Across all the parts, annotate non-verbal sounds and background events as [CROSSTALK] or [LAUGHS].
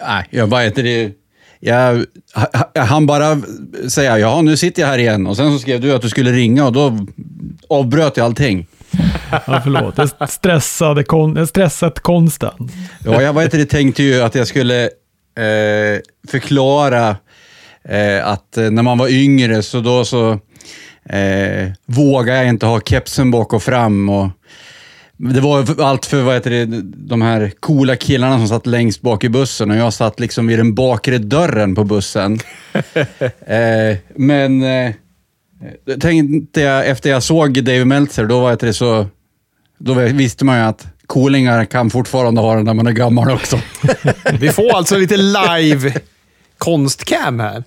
Nej, jag vad heter det? Jag, han bara säga ja nu sitter jag här igen och sen så skrev du att du skulle ringa och då avbröt jag allting. Ja, förlåt. Jag stressade, kon, jag stressat konsten. Ja, jag vad heter det, tänkte ju att jag skulle eh, förklara eh, att eh, när man var yngre så då så eh, vågade jag inte ha kepsen bak och fram. Och, det var allt för vad heter det, de här coola killarna som satt längst bak i bussen och jag satt liksom vid den bakre dörren på bussen. [LAUGHS] eh, men eh, tänkte jag, efter jag såg Dave Meltzer, då, var det så, då visste man ju att coolingar kan fortfarande ha den när man är gammal också. [LAUGHS] Vi får alltså lite live konstcam här.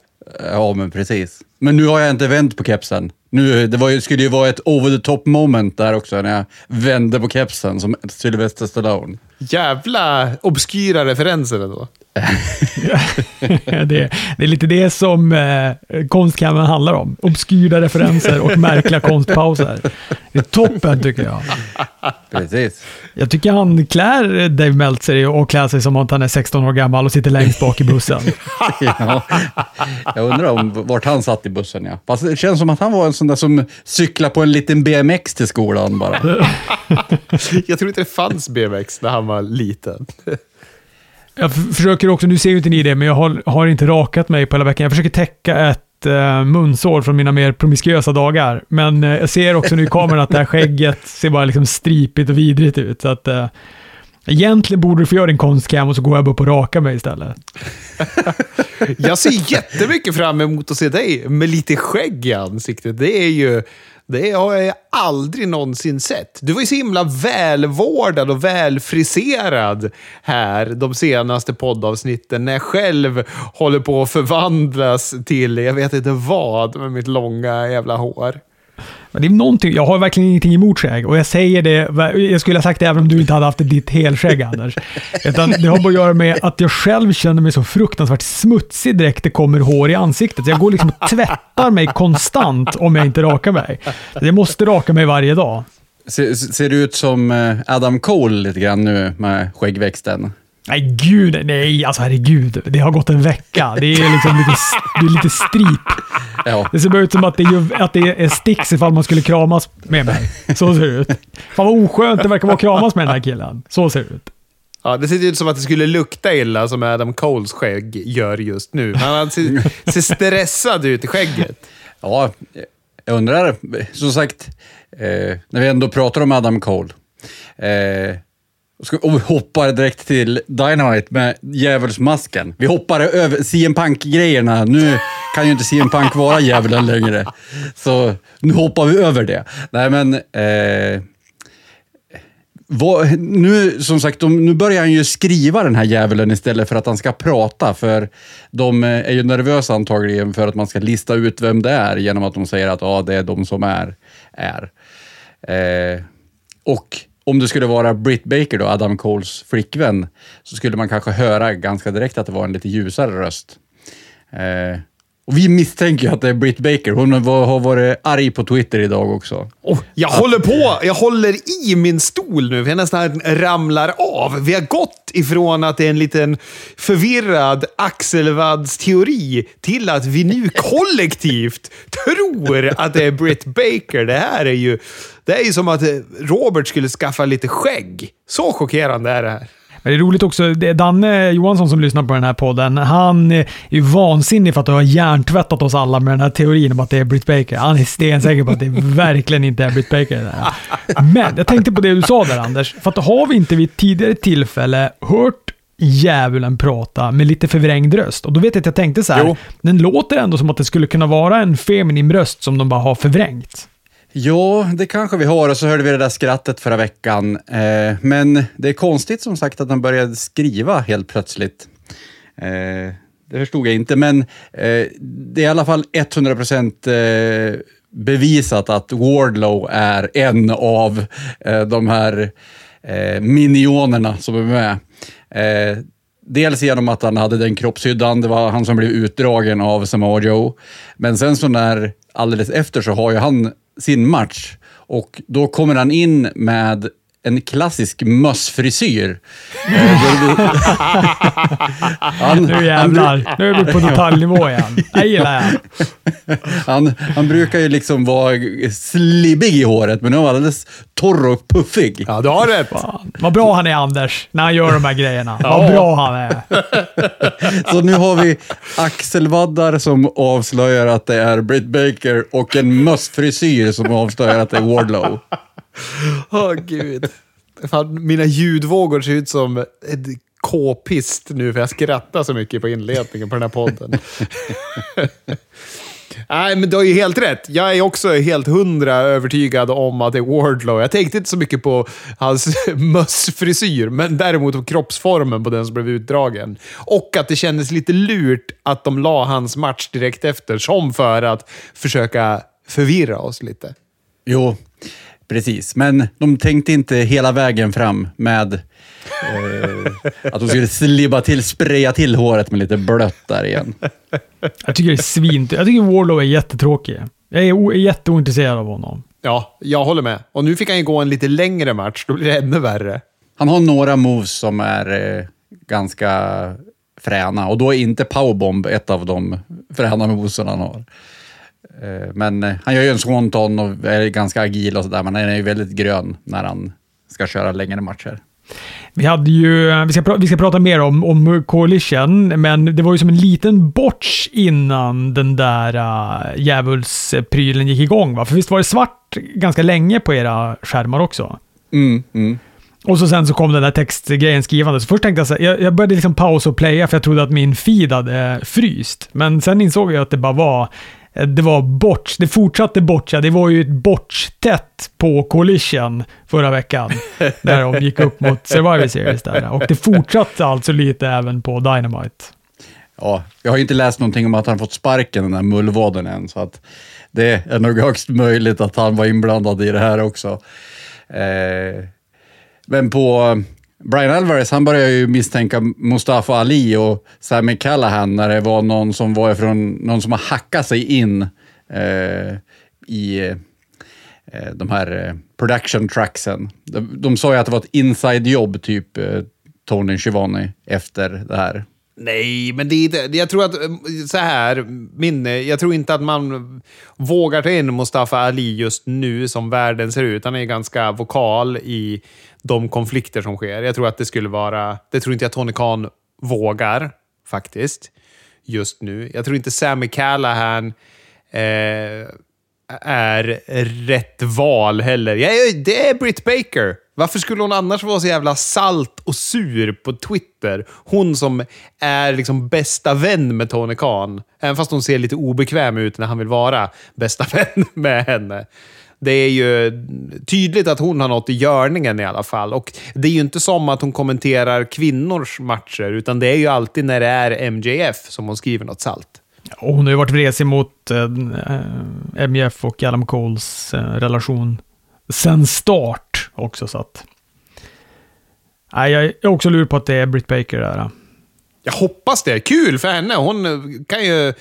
Ja, men precis. Men nu har jag inte vänt på kepsen. Nu, det var ju, skulle ju vara ett over the top moment där också, när jag vände på kepsen som Sylvester Stallone. Jävla obskyra referenser då. [LAUGHS] det, det, är lite det som eh, konstkammaren handlar om. Obskyra referenser och märkliga konstpauser. Det är toppen tycker jag. Precis. Jag tycker han klär Dave Meltzer och klär sig som att han är 16 år gammal och sitter längst bak i bussen. [LAUGHS] ja, jag undrar om, vart han satt i bussen. Ja. Fast det känns som att han var en sån där som cyklar på en liten BMX till skolan bara. [LAUGHS] jag tror inte det fanns BMX när han var liten. [LAUGHS] Jag försöker också, nu ser ju inte ni det, men jag har, har inte rakat mig på hela veckan. Jag försöker täcka ett uh, munsår från mina mer promiskuösa dagar. Men uh, jag ser också nu i kameran att det här skägget ser bara liksom stripigt och vidrigt ut. Så att, uh, egentligen borde du få göra din konstcam och så går jag upp och rakar mig istället. [LAUGHS] jag ser jättemycket fram emot att se dig med lite skägg i ansiktet. Det är ju det har jag aldrig någonsin sett. Du var ju så himla välvårdad och välfriserad här de senaste poddavsnitten när jag själv håller på att förvandlas till jag vet inte vad med mitt långa jävla hår. Men det är någonting, jag har verkligen ingenting emot skägg och jag säger det, jag skulle ha sagt det även om du inte hade haft ditt helskägg Anders. Utan det har bara att göra med att jag själv känner mig så fruktansvärt smutsig direkt det kommer hår i ansiktet. Jag går liksom och tvättar mig konstant om jag inte rakar mig. Jag måste raka mig varje dag. Ser, ser du ut som eh, Adam Cole lite grann nu med skäggväxten? Nej, gud, nej, alltså herregud. Det har gått en vecka. Det är liksom lite, det är lite strip. Ja. Det ser ut som att det, är, att det är sticks ifall man skulle kramas med mig. Så ser det ut. Fan vad oskönt det verkar vara att kramas med den här killen. Så ser det ut. Ja, det ser ut som att det skulle lukta illa som Adam Coles skägg gör just nu. Han ser, ser stressad ut i skägget. Ja, jag undrar, som sagt, eh, när vi ändå pratar om Adam Cole. Eh, och vi hoppar direkt till Dynamite med djävulsmasken. Vi hoppar över CM Punk-grejerna. Nu kan ju inte CM Punk vara djävulen längre. Så nu hoppar vi över det. Nej, men... Eh, vad, nu, som sagt, de, nu börjar han ju skriva den här djävulen istället för att han ska prata. För de eh, är ju nervösa antagligen för att man ska lista ut vem det är genom att de säger att ah, det är de som är. är. Eh, och om det skulle vara Britt Baker, då, Adam Coles flickvän, så skulle man kanske höra ganska direkt att det var en lite ljusare röst. Eh, och vi misstänker ju att det är Britt Baker. Hon har varit arg på Twitter idag också. Oh, jag att... håller på! Jag håller i min stol nu, för jag nästan ramlar av. Vi har gått ifrån att det är en liten förvirrad axelvaddsteori till att vi nu kollektivt tror att det är Britt Baker. Det här är ju, det är ju som att Robert skulle skaffa lite skägg. Så chockerande är det här. Det är roligt också, det är Danne Johansson som lyssnar på den här podden, han är ju vansinnig för att ha hjärntvättat oss alla med den här teorin om att det är Britt Baker. Han är stensäker på att det [LAUGHS] verkligen inte är Britt Baker. Men jag tänkte på det du sa där Anders, för att har vi inte vid tidigare tillfälle hört djävulen prata med lite förvrängd röst. Och då vet jag att jag tänkte så här, jo. den låter ändå som att det skulle kunna vara en feminin röst som de bara har förvrängt. Ja, det kanske vi har och så hörde vi det där skrattet förra veckan. Eh, men det är konstigt som sagt att han började skriva helt plötsligt. Eh, det förstod jag inte, men eh, det är i alla fall 100 procent eh, bevisat att Wardlow är en av eh, de här eh, minionerna som är med. Eh, dels genom att han hade den kroppshyddan, det var han som blev utdragen av Samoa Joe. Men sen så när, alldeles efter så har ju han sin match. Och då kommer han in med en klassisk mössfrisyr. Eh, [LAUGHS] han, Nu jävlar. Nu är vi på detaljnivå igen. Jag gillar det. [LAUGHS] han, han brukar ju liksom vara slibbig i håret, men nu är han alldeles torr och puffig. Ja, du har rätt. Fan, Vad bra han är Anders, när han gör de här grejerna. Vad bra han är. [LAUGHS] Så nu har vi axelvaddar som avslöjar att det är Britt Baker och en mössfrisyr som avslöjar att det är Wardlow. Åh, gud. Fan, mina ljudvågor ser ut som ett k-pist nu, för jag skrattar så mycket på inledningen på den här podden. [LAUGHS] Nej, men du har ju helt rätt. Jag är också helt hundra övertygad om att det är Wardlow. Jag tänkte inte så mycket på hans [LAUGHS] mössfrisyr, men däremot på kroppsformen på den som blev utdragen. Och att det kändes lite lurt att de la hans match direkt efter, som för att försöka förvirra oss lite. Jo, precis. Men de tänkte inte hela vägen fram med eh, att de skulle slibba till, spraya till håret med lite blött där igen. Jag tycker det är svint. Jag tycker Warlow är jättetråkig. Jag är o- jätteointresserad av honom. Ja, jag håller med. Och nu fick han ju gå en lite längre match, då blir det ännu värre. Han har några moves som är eh, ganska fräna och då är inte powerbomb ett av de fräna movesen han har. Eh, men eh, han gör ju en swanton och är ganska agil och sådär, men han är ju väldigt grön när han ska köra längre matcher. Vi, hade ju, vi, ska, vi ska prata mer om, om Coalition, men det var ju som en liten botch innan den där uh, djävulsprylen gick igång. Va? För visst var det svart ganska länge på era skärmar också? Mm, mm. Och så sen så kom den där textgrejen skrivande. Så först tänkte jag så här, jag, jag började liksom pausa och playa för jag trodde att min feed hade fryst. Men sen insåg jag att det bara var eh, det var botch. Det fortsatte botcha. Det var ju ett botch-tätt på Collision förra veckan. [LAUGHS] där de gick upp mot Survivor Series där. Och det fortsatte alltså lite även på Dynamite. Ja, jag har ju inte läst någonting om att han fått sparken, den där mullvaden än, så att det är nog högst möjligt att han var inblandad i det här också. Eh, men på Brian Alvarez, han började ju misstänka Mustafa Ali och Sammy Callahan när det var någon som var ifrån, någon som har hackat sig in eh, i eh, de här eh, production tracksen. De, de sa ju att det var ett inside-jobb, typ eh, Tony Schivani, efter det här. Nej, men det det, jag tror att eh, så här, minne, jag tror inte att man vågar ta in Mustafa Ali just nu som världen ser ut. Han är ganska vokal i de konflikter som sker. Jag tror att det skulle vara, det tror inte jag Tony Khan vågar faktiskt just nu. Jag tror inte Sammy Callahan eh, är rätt val heller. Ja, det är Britt Baker. Varför skulle hon annars vara så jävla salt och sur på Twitter? Hon som är liksom bästa vän med Tony Khan. Även fast hon ser lite obekväm ut när han vill vara bästa [LAUGHS] vän med henne. Det är ju tydligt att hon har något i görningen i alla fall. Och Det är ju inte som att hon kommenterar kvinnors matcher, utan det är ju alltid när det är MJF som hon skriver något salt. Och hon har ju varit vresig mot eh, MJF och Adam Coles eh, relation sen start också. Så att, nej, jag är också lur på att det är Britt Baker där. Jag hoppas det. Kul för henne. Hon kan ju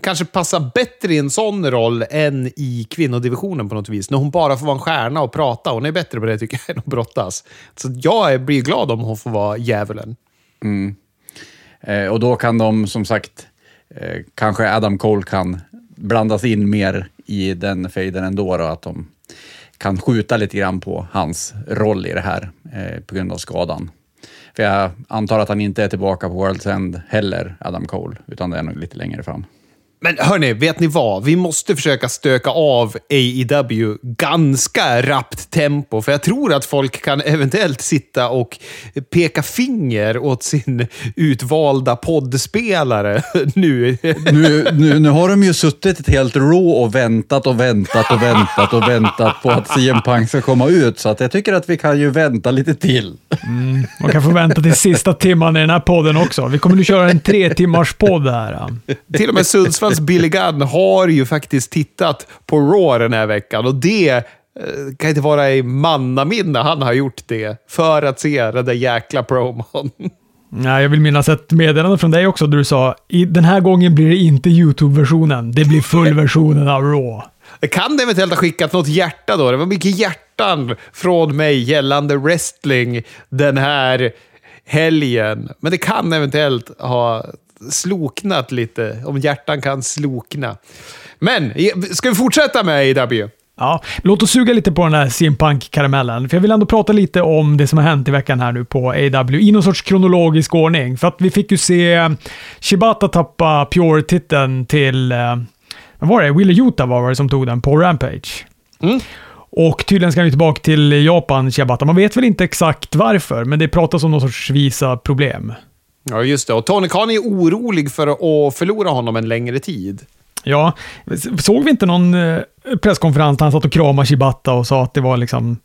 kanske passar bättre i en sån roll än i kvinnodivisionen på något vis. När hon bara får vara en stjärna och prata. Hon är bättre på det tycker jag [LAUGHS] än att brottas. Så jag blir glad om hon får vara djävulen. Mm. Eh, och då kan de, som sagt, eh, kanske Adam Cole kan blandas in mer i den fejden ändå, då, att de kan skjuta lite grann på hans roll i det här eh, på grund av skadan. För jag antar att han inte är tillbaka på World's End heller, Adam Cole, utan det är nog lite längre fram. Men hörni, vet ni vad? Vi måste försöka stöka av AEW ganska rappt tempo, för jag tror att folk kan eventuellt sitta och peka finger åt sin utvalda poddspelare [LAUGHS] nu. Nu, nu, nu har de ju suttit ett helt rå och väntat och väntat och väntat och väntat på att CM Punk ska komma ut, så att jag tycker att vi kan ju vänta lite till. Man kan få vänta till sista timman i den här podden också. Vi kommer nu köra en tre timmars podd här. Till och med Sundsvalls Billy [LAUGHS] Gunn har ju faktiskt tittat på Raw den här veckan och det eh, kan inte vara i mannaminne han har gjort det för att se den där jäkla promon. [LAUGHS] Nej, jag vill minnas ett meddelande från dig också där du sa i den här gången blir det inte YouTube-versionen. Det blir full-versionen av Raw. Det kan eventuellt ha skickat något hjärta då. Det var mycket hjärtan från mig gällande wrestling den här helgen. Men det kan eventuellt ha sloknat lite, om hjärtan kan slokna. Men, ska vi fortsätta med AW? Ja, låt oss suga lite på den här CM Punk-karamellen. För jag vill ändå prata lite om det som har hänt i veckan här nu på AW i någon sorts kronologisk ordning. För att vi fick ju se Shibata tappa Pure-titeln till, eh, vad var det? Wille Yuta var det som tog den på Rampage. Mm. Och tydligen ska han ju tillbaka till Japan, Shibata. Man vet väl inte exakt varför, men det pratas om någon sorts visa problem. Ja, just det. Och Tony Khan är orolig för att förlora honom en längre tid. Ja, såg vi inte någon eh, presskonferens där han satt och kramade Shibata och sa att det var liksom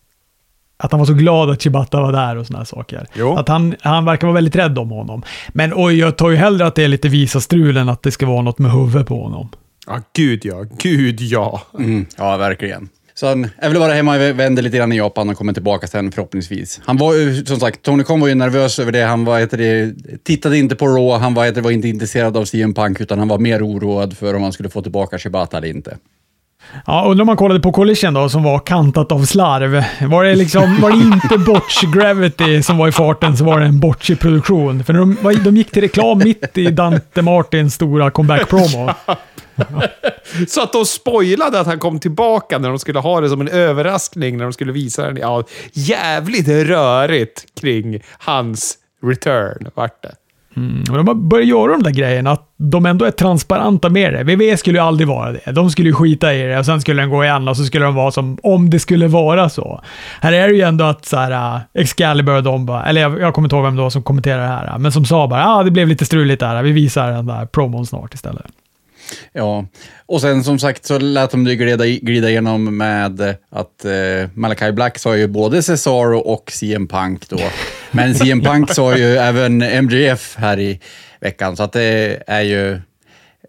att han var så glad att Shibata var där och sådana saker. Jo. Att han, han verkar vara väldigt rädd om honom. Men oj, jag tar ju hellre att det är lite visa strul än att det ska vara något med huvudet på honom. Ja, gud ja. Gud ja. Mm, ja, verkligen. Så han är väl bara hemma och vänder lite grann i Japan och kommer tillbaka sen förhoppningsvis. Han var ju, som sagt, Tony Khan var ju nervös över det. Han var, heter det, tittade inte på Raw, han var, heter det, var inte intresserad av CM Punk, utan han var mer oroad för om han skulle få tillbaka Shibata eller inte. Ja, undrar om man kollade på Collision då, som var kantat av slarv. Var det, liksom, var det inte [LAUGHS] Botch Gravity som var i farten, så var det en Botch i produktion. För när de, de gick till reklam mitt i Dante Martins stora comeback-promo. [LAUGHS] Så att de spoilade att han kom tillbaka när de skulle ha det som en överraskning när de skulle visa den. Ja, jävligt rörigt kring hans return, vart det. Mm, och de har börjat göra de där grejerna, att de ändå är transparenta med det. VV skulle ju aldrig vara det. De skulle ju skita i det och sen skulle den gå igen och så skulle de vara som om det skulle vara så. Här är det ju ändå att så här, äh, Excalibur och de bara, eller jag, jag kommer inte ihåg vem det var som kommenterade det här, äh, men som sa bara ah, det blev lite struligt där, äh, vi visar den där promon snart istället. Ja, och sen som sagt så lät de det glida, glida igenom med att eh, Malakai Black sa ju både Cesaro och CM Punk då. Men CM Punk sa ju även MJF här i veckan, så att det är ju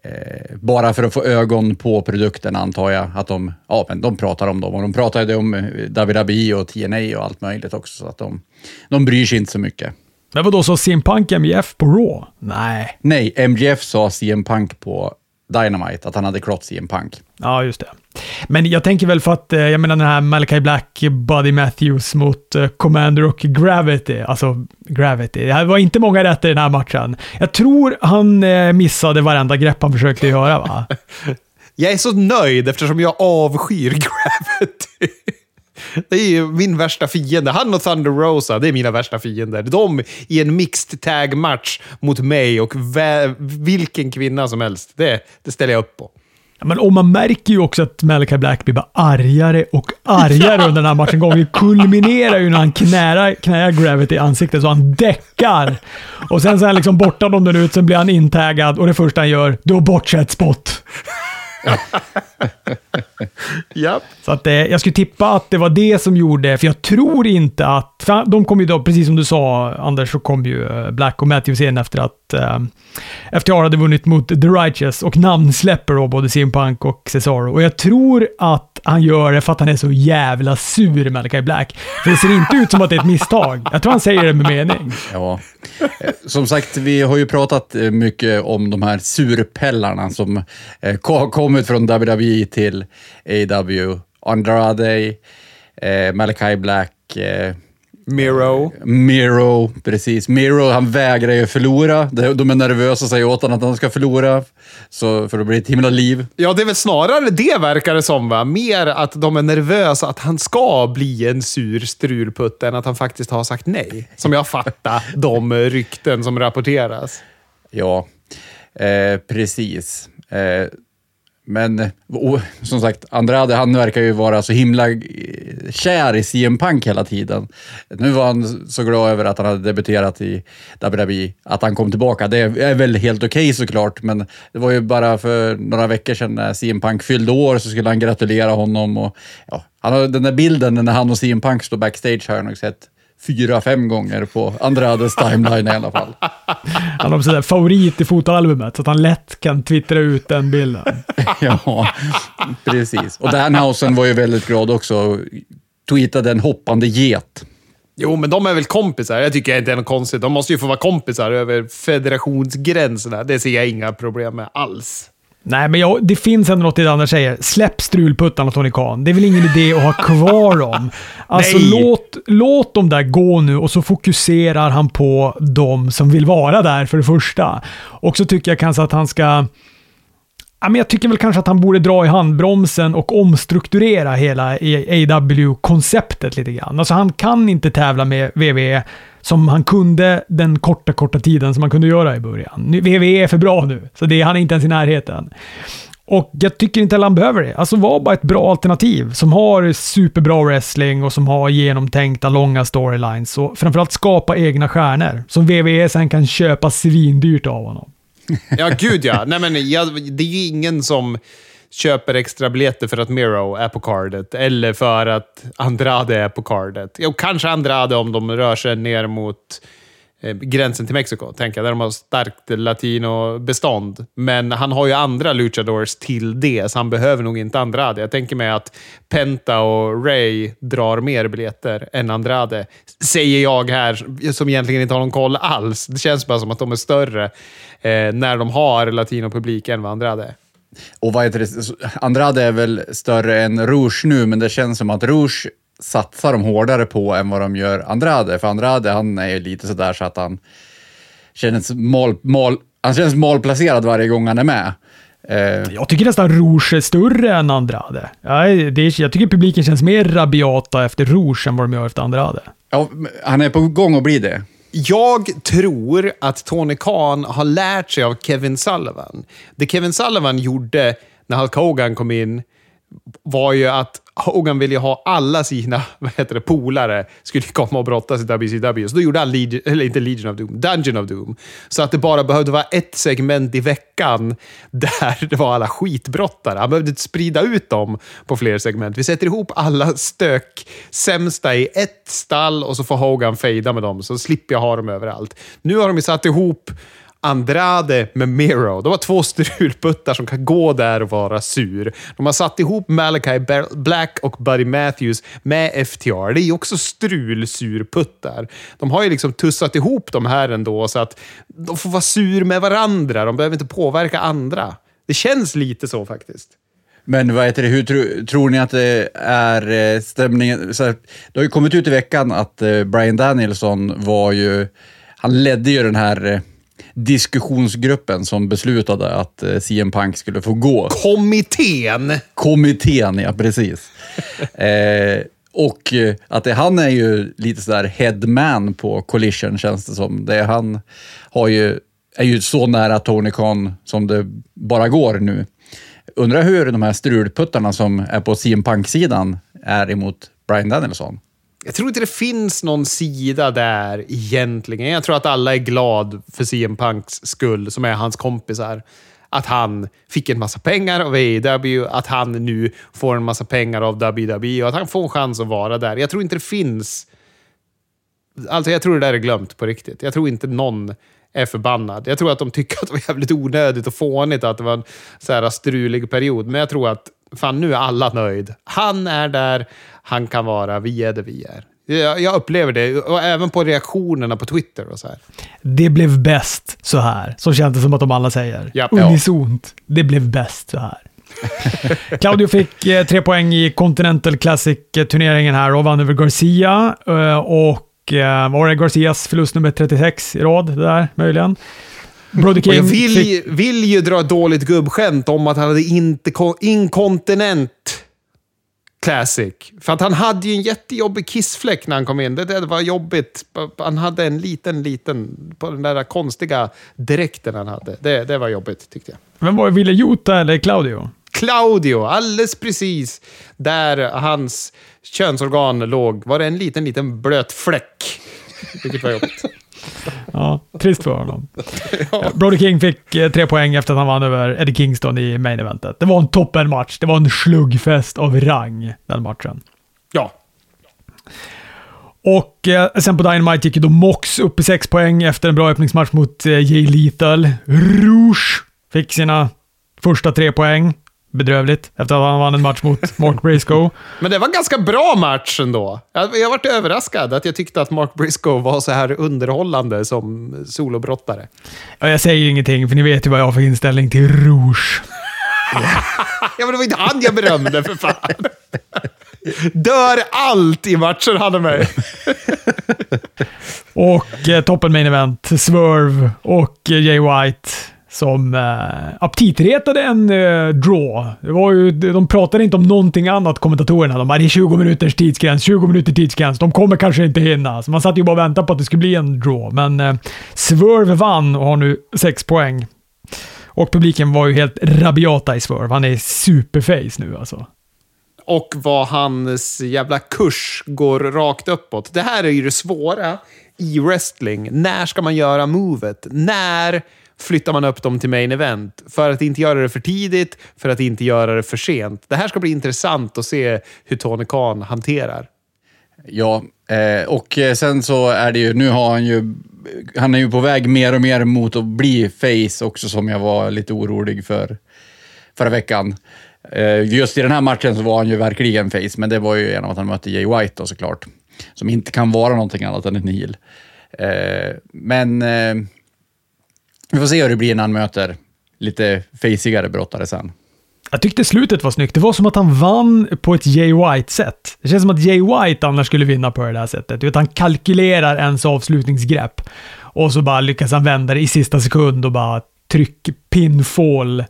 eh, bara för att få ögon på produkten antar jag att de, ja, men de pratar om dem. Och de pratade ju om WWE och TNA och allt möjligt också, så att de, de bryr sig inte så mycket. Men vadå, så CM Punk MJF på Raw? Nej. Nej, MJF sa CM Punk på Dynamite, att han hade klott CM Punk. Ja, just det. Men jag tänker väl för att, eh, jag menar den här Malachi Black, Buddy Matthews mot uh, Commander och Gravity. Alltså, Gravity. Det var inte många rätt i den här matchen. Jag tror han uh, missade varenda grepp han försökte göra, va? [LAUGHS] jag är så nöjd eftersom jag avskyr [LAUGHS] Gravity. [LAUGHS] Det är ju min värsta fiende. Han och Thunder Rosa, det är mina värsta fiender. De i en mixed tag-match mot mig och vilken kvinna som helst. Det, det ställer jag upp på. Men och man märker ju också att Malachi Black blir bara argare och argare [LAUGHS] under den här matchen. Gången kulminerar ju när han knäar, knäar Gravity i ansiktet så han däckar. Och sen så är han liksom borta någon minut, sen blir han intaggad och det första han gör, då botchar ett spot. [LAUGHS] yep. Så att, eh, jag skulle tippa att det var det som gjorde, för jag tror inte att... De kom ju då, precis som du sa Anders, så kom ju eh, Black och Matthews in efter att eh, FTR hade vunnit mot The Righteous och namnsläpper då både CM Punk och Cesaro. Och jag tror att han gör det för att han är så jävla sur, Malakai Black. För det ser inte ut som att det är ett misstag. Jag tror han säger det med mening. Ja. Eh, som sagt, vi har ju pratat eh, mycket om de här surpellarna som eh, har kommit från WWE till AW. Andrade, eh, Malakai Black, eh, Miro. Miro, precis. Miro, han vägrar ju förlora. De är nervösa och säger åt honom att han ska förlora, så, för då blir det ett himla liv. Ja, det är väl snarare det verkar det som, va? Mer att de är nervösa att han ska bli en sur strulputt än att han faktiskt har sagt nej. Som jag fattar de rykten som rapporteras. Ja, eh, precis. Eh, men och, som sagt, Andrade han verkar ju vara så himla eh, kär i CM Punk hela tiden. Nu var han så glad över att han hade debuterat i WWE, att han kom tillbaka. Det är väl helt okej okay, såklart, men det var ju bara för några veckor sedan när CM Punk fyllde år så skulle han gratulera honom. Och, ja, han har, den där bilden när han och CM Punk står backstage har jag nog sett fyra, fem gånger på Andrades [LAUGHS] timeline i alla fall. Han har sådär favorit i fotoalbumet, så att han lätt kan twittra ut den bilden. [LAUGHS] ja, precis. Och Danhausen var ju väldigt glad också. Tweetade en hoppande get. Jo, men de är väl kompisar. Jag tycker inte det är något konstigt. De måste ju få vara kompisar över federationsgränserna. Det ser jag inga problem med alls. Nej, men jag, det finns ändå något i det andra säger. Släpp strulputtarna Tony Khan. Det är väl ingen idé att ha kvar dem. [LAUGHS] Alltså Nej. låt, låt dem där gå nu och så fokuserar han på de som vill vara där för det första. Och så tycker jag kanske att han ska... Ja, men jag tycker väl kanske att han borde dra i handbromsen och omstrukturera hela AW-konceptet lite grann. Alltså han kan inte tävla med WWE som han kunde den korta, korta tiden som han kunde göra i början. WWE är för bra nu, så det, han är inte ens i närheten. Och jag tycker inte heller han behöver det. Alltså var bara ett bra alternativ som har superbra wrestling och som har genomtänkta långa storylines och framförallt skapa egna stjärnor som WWE sen kan köpa svindyrt av honom. [LAUGHS] Ja, gud ja. Nej, men jag, det är ju ingen som köper extra biljetter för att Miro är på cardet eller för att Andrade är på cardet. Jo, kanske Andrade om de rör sig ner mot Eh, gränsen till Mexiko, tänker jag, där de har starkt latinobestånd. Men han har ju andra luchadors till det, så han behöver nog inte Andrade. Jag tänker mig att Penta och Ray drar mer biljetter än Andrade. Säger jag här, som egentligen inte har någon koll alls. Det känns bara som att de är större eh, när de har latinopublik än vad Andrade är. Och vad heter det? Andrade är väl större än Rouge nu, men det känns som att Rouge satsar de hårdare på än vad de gör Andrade. För Andrade, han är ju lite sådär så att han känns, mal, mal, han känns malplacerad varje gång han är med. Eh, Jag tycker nästan Rouge är större än Andrade. Jag, det är, jag tycker publiken känns mer rabiata efter Rouge än vad de gör efter Andrade. ja, han är på gång att bli det. Jag tror att Tony Khan har lärt sig av Kevin Sullivan. Det Kevin Sullivan gjorde när Hulk Hogan kom in var ju att Hogan ville ha alla sina [LAUGHS] vad heter det, polare skulle komma och brottas i WCW. Så då gjorde han, Legion, eller inte Legion of Doom, Dungeon of Doom. Så att det bara behövde vara ett segment i veckan [LAUGHS] där det var alla skitbrottare. Han behövde sprida ut dem på fler segment. Vi sätter ihop alla stök sämsta i ett stall och så får Hogan fejda med dem, så slipper jag ha dem överallt. Nu har de ju satt ihop Andrade med Miro. De har två strulputtar som kan gå där och vara sur. De har satt ihop Malachi Black och Buddy Matthews med FTR. Det är ju också strulsurputtar. De har ju liksom tussat ihop de här ändå så att de får vara sur med varandra. De behöver inte påverka andra. Det känns lite så faktiskt. Men vad heter det, hur tro, tror ni att det är eh, stämningen? Så här, det har ju kommit ut i veckan att eh, Brian Danielson var ju, han ledde ju den här eh, diskussionsgruppen som beslutade att eh, CM Punk skulle få gå. Kommittén! Kommittén, ja precis. [LAUGHS] eh, och eh, att det, han är ju lite sådär headman på Collision känns det som. Det, han har ju, är ju så nära Tony Khan som det bara går nu. Undrar hur de här strulputtarna som är på CM Punk-sidan är emot Brian Danielson. Jag tror inte det finns någon sida där egentligen. Jag tror att alla är glad för CM Punks skull, som är hans kompisar. Att han fick en massa pengar av AEW, att han nu får en massa pengar av WWE och att han får en chans att vara där. Jag tror inte det finns... Alltså jag tror det där är glömt på riktigt. Jag tror inte någon är förbannad. Jag tror att de tycker att det var jävligt onödigt och fånigt att det var en så här strulig period. Men jag tror att fan, nu är alla nöjd. Han är där, han kan vara, vi är det vi är. Jag, jag upplever det, och även på reaktionerna på Twitter och så här. Det blev bäst så här. Så känns det som att de alla säger. Japp. Unisont. Det blev bäst så här. [LAUGHS] Claudio fick eh, tre poäng i Continental Classic-turneringen här och vann över Garcia. Eh, och var det Garcias förlust nummer 36 i rad där, möjligen? Brody Och jag King vill, fick... vill ju dra ett dåligt gubbskämt om att han hade inte inkontinent Classic. För att han hade ju en jättejobbig kissfläck när han kom in. Det, det var jobbigt. Han hade en liten, liten, på den där konstiga dräkten han hade. Det, det var jobbigt tyckte jag. Vem var det? Ville Jota eller Claudio? Claudio, alldeles precis där hans könsorgan låg, var det en liten, liten blöt fläck. Vilket var jobbigt. Ja, trist för honom. [LAUGHS] ja. Brody King fick eh, tre poäng efter att han vann över Eddie Kingston i main eventet. Det var en toppenmatch. Det var en slugfest av rang, den matchen. Ja. Och eh, sen på Dynamite gick ju då Mox upp i sex poäng efter en bra öppningsmatch mot eh, Jay Lethal. Rouge fick sina första tre poäng. Bedrövligt, efter att han vann en match mot [LAUGHS] Mark Briscoe. Men det var en ganska bra match ändå. Jag, jag varit överraskad att jag tyckte att Mark Briscoe var så här underhållande som solobrottare. Ja, jag säger ingenting, för ni vet ju vad jag har för inställning till Rouge. [LAUGHS] ja, men det var inte han jag berömde för fan. Dör allt i matchen han och mig. [LAUGHS] Och eh, toppen main event, Swerve och eh, Jay White som eh, aptitretade en eh, draw. Det var ju, de pratade inte om någonting annat, kommentatorerna. De bara “det är 20 minuters tidsgräns, 20 minuter tidsgräns, de kommer kanske inte hinna”. Så man satt ju bara och väntade på att det skulle bli en draw. Men eh, Swerve vann och har nu 6 poäng. Och publiken var ju helt rabiata i Swerve. Han är superface nu alltså. Och vad hans jävla kurs går rakt uppåt. Det här är ju det svåra i wrestling. När ska man göra movet? När flyttar man upp dem till main event? För att inte göra det för tidigt, för att inte göra det för sent. Det här ska bli intressant att se hur Tony Khan hanterar. Ja, eh, och eh, sen så är det ju, nu har han ju, han är ju på väg mer och mer mot att bli face också som jag var lite orolig för förra veckan. Eh, just i den här matchen så var han ju verkligen face, men det var ju genom att han mötte Jay White då såklart. Som inte kan vara någonting annat än en heel. Men vi får se hur det blir när han möter lite fejsigare brottare sen. Jag tyckte slutet var snyggt. Det var som att han vann på ett Jay White-sätt. Det känns som att Jay White annars skulle vinna på det där sättet. Vet, han kalkylerar ens avslutningsgrepp. Och så bara lyckas han vända det i sista sekund och bara tryck, pinfall,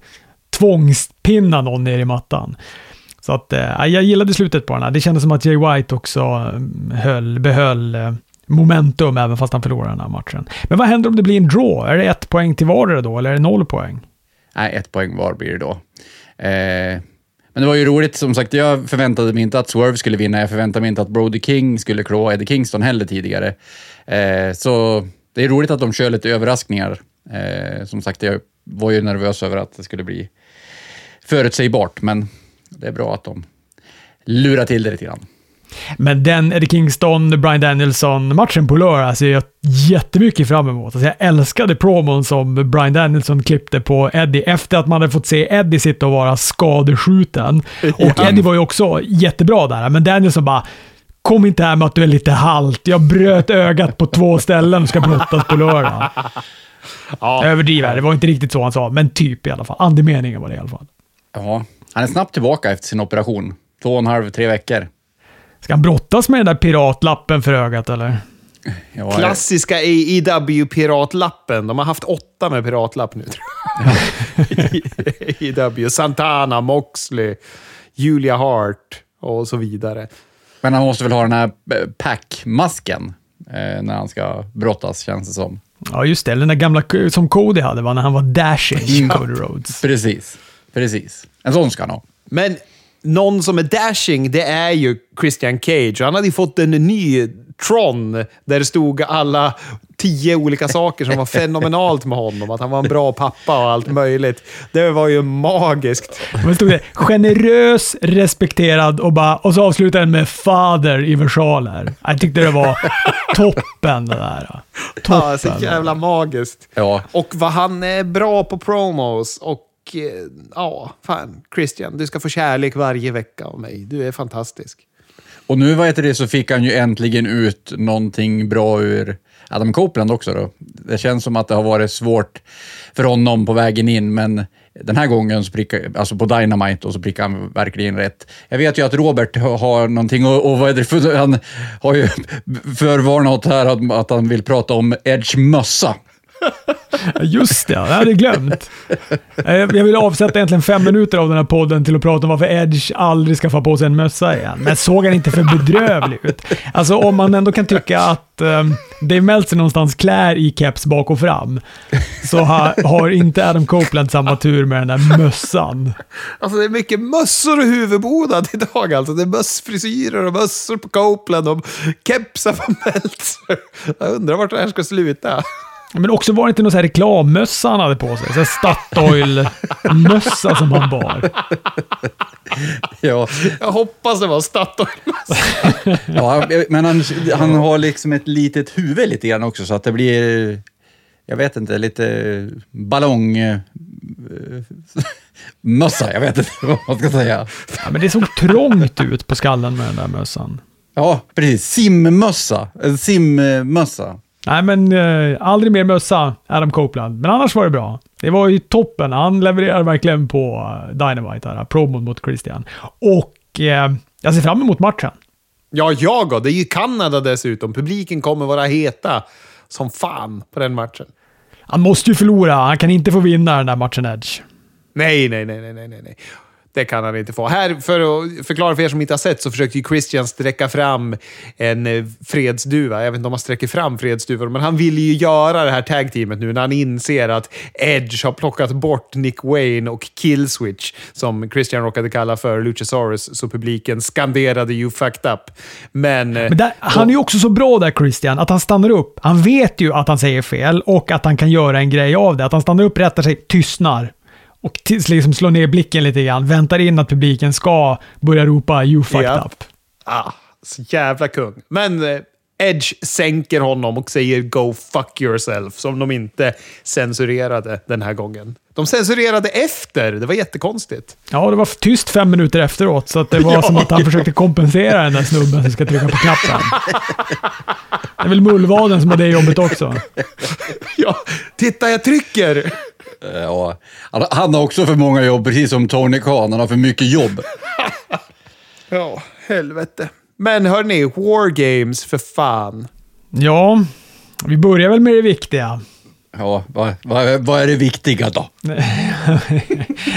tvångspinna någon ner i mattan. Så att, eh, jag gillade slutet på den här. Det kändes som att Jay White också eh, höll, behöll eh, momentum även fast han förlorar den här matchen. Men vad händer om det blir en draw? Är det ett poäng till vardera då, eller är det noll poäng? Nej, ett poäng var blir det då. Eh, men det var ju roligt, som sagt, jag förväntade mig inte att Swerve skulle vinna. Jag förväntade mig inte att Brody King skulle klå Eddie Kingston heller tidigare. Eh, så det är roligt att de kör lite överraskningar. Eh, som sagt, jag var ju nervös över att det skulle bli förutsägbart, men det är bra att de lurar till det lite grann. Men den Eddie Kingston, Brian Danielson-matchen på lördag ser jag jättemycket fram emot. Alltså jag älskade promon som Brian Danielson klippte på Eddie efter att man hade fått se Eddie sitta och vara skadeskjuten. [LAUGHS] Och ja. Eddie var ju också jättebra där, men Danielson bara Kom inte här med att du är lite halt. Jag bröt ögat på två ställen och ska brottas på lördag. Ja. Överdriver, det var inte riktigt så han sa, men typ i alla fall. Andemeningen var det i alla fall. Ja, han är snabbt tillbaka efter sin operation. Två och en halv, tre veckor. Ska han brottas med den där piratlappen för ögat eller? Ja, Klassiska AEW-piratlappen. De har haft åtta med piratlapp nu. AEW. [LAUGHS] Santana, Moxley, Julia Hart och så vidare. Men han måste väl ha den här eh, packmasken eh, när han ska brottas, känns det som. Ja, just det. Den där gamla som Cody hade, va? när han var dashing, Cody Rhodes. Precis. Precis. En sån ska han ha. Men någon som är dashing, det är ju Christian Cage. Han hade ju fått en ny Tron, där det stod alla tio olika saker som var fenomenalt med honom. Att han var en bra pappa och allt möjligt. Det var ju magiskt. Men stod det generös, respekterad och, bara, och så avslutade den med fader i versaler. Jag tyckte det var toppen det där. Toppen. Ja, så jävla magiskt. Ja. Och vad han är bra på promos och Eh, ja, fan, Christian, du ska få kärlek varje vecka av mig. Du är fantastisk. Och nu vad heter det, så fick han ju äntligen ut någonting bra ur Adam Copeland också. Då. Det känns som att det har varit svårt för honom på vägen in, men den här gången så prickar, alltså på Dynamite och så prickar han verkligen rätt. Jag vet ju att Robert har någonting och, och vad är det för, han har ju [LAUGHS] förvarnat här att, att han vill prata om Edge mössa. Just det, jag hade glömt. Eh, jag vill avsätta egentligen fem minuter av den här podden till att prata om varför Edge aldrig ska få på sig en mössa igen. Men såg han inte för bedrövlig ut? Alltså om man ändå kan tycka att um, Dave Meltzer någonstans klär i keps bak och fram, så ha, har inte Adam Copeland samma tur med den där mössan. Alltså det är mycket mössor och huvudbonad idag alltså. Det är mössfrisyrer och mössor på Copeland och kepsar på Meltzer. Jag undrar vart det här ska sluta. Men också var det inte någon sån här reklammössa han hade på sig? Så Statoil-mössa som han bar. Ja. Jag hoppas det var Statoil-mössa. ja, men han, han har liksom ett litet huvud lite grann också, så att det blir, jag vet inte, lite ballong... mössa, jag vet inte vad man ska säga. Ja, men det såg trångt ut på skallen med den där mössan. Ja, precis. Simmössa. En simmössa. Nej, men eh, aldrig mer mössa, Adam Copeland. Men annars var det bra. Det var ju toppen. Han levererar verkligen på eh, Dynamite, här, promon mot Christian. Och eh, jag ser fram emot matchen. Ja, jag och. Det är ju Kanada dessutom. Publiken kommer vara heta som fan på den matchen. Han måste ju förlora. Han kan inte få vinna den där matchen Edge. Nej, nej, nej, nej, nej, nej. Det kan han inte få. Här, för att förklara för er som inte har sett, så försökte ju Christian sträcka fram en eh, fredsduva. Jag vet inte om han sträcker fram fredsduvor, men han vill ju göra det här tag-teamet nu när han inser att Edge har plockat bort Nick Wayne och Killswitch, som Christian råkade kalla för Luchasaurus, så publiken skanderade “You fucked up”. Men... eh, Men där, han är ju också så bra där Christian, att han stannar upp. Han vet ju att han säger fel och att han kan göra en grej av det. Att han stannar upp, rättar sig, tystnar. Och tills liksom slår ner blicken lite grann. Väntar in att publiken ska börja ropa “You fucked Ja. up”. Ah, så jävla kung. Men eh, Edge sänker honom och säger “Go fuck yourself” som de inte censurerade den här gången. De censurerade efter. Det var jättekonstigt. Ja, det var tyst fem minuter efteråt, så det var [LAUGHS] Ja, som att han försökte kompensera den där snubben som ska trycka på knappen. Det är väl mullvaden som har det jobbet också. [LAUGHS] Ja, titta jag trycker! Eh, Ja, han, han har också för många jobb, precis som Tony Khan. Han har för mycket jobb. [LAUGHS] Ja, helvete. Men hörni, War Games för fan. Ja, vi börjar väl med det viktiga. Ja, vad, vad, vad är det viktiga då? [LAUGHS]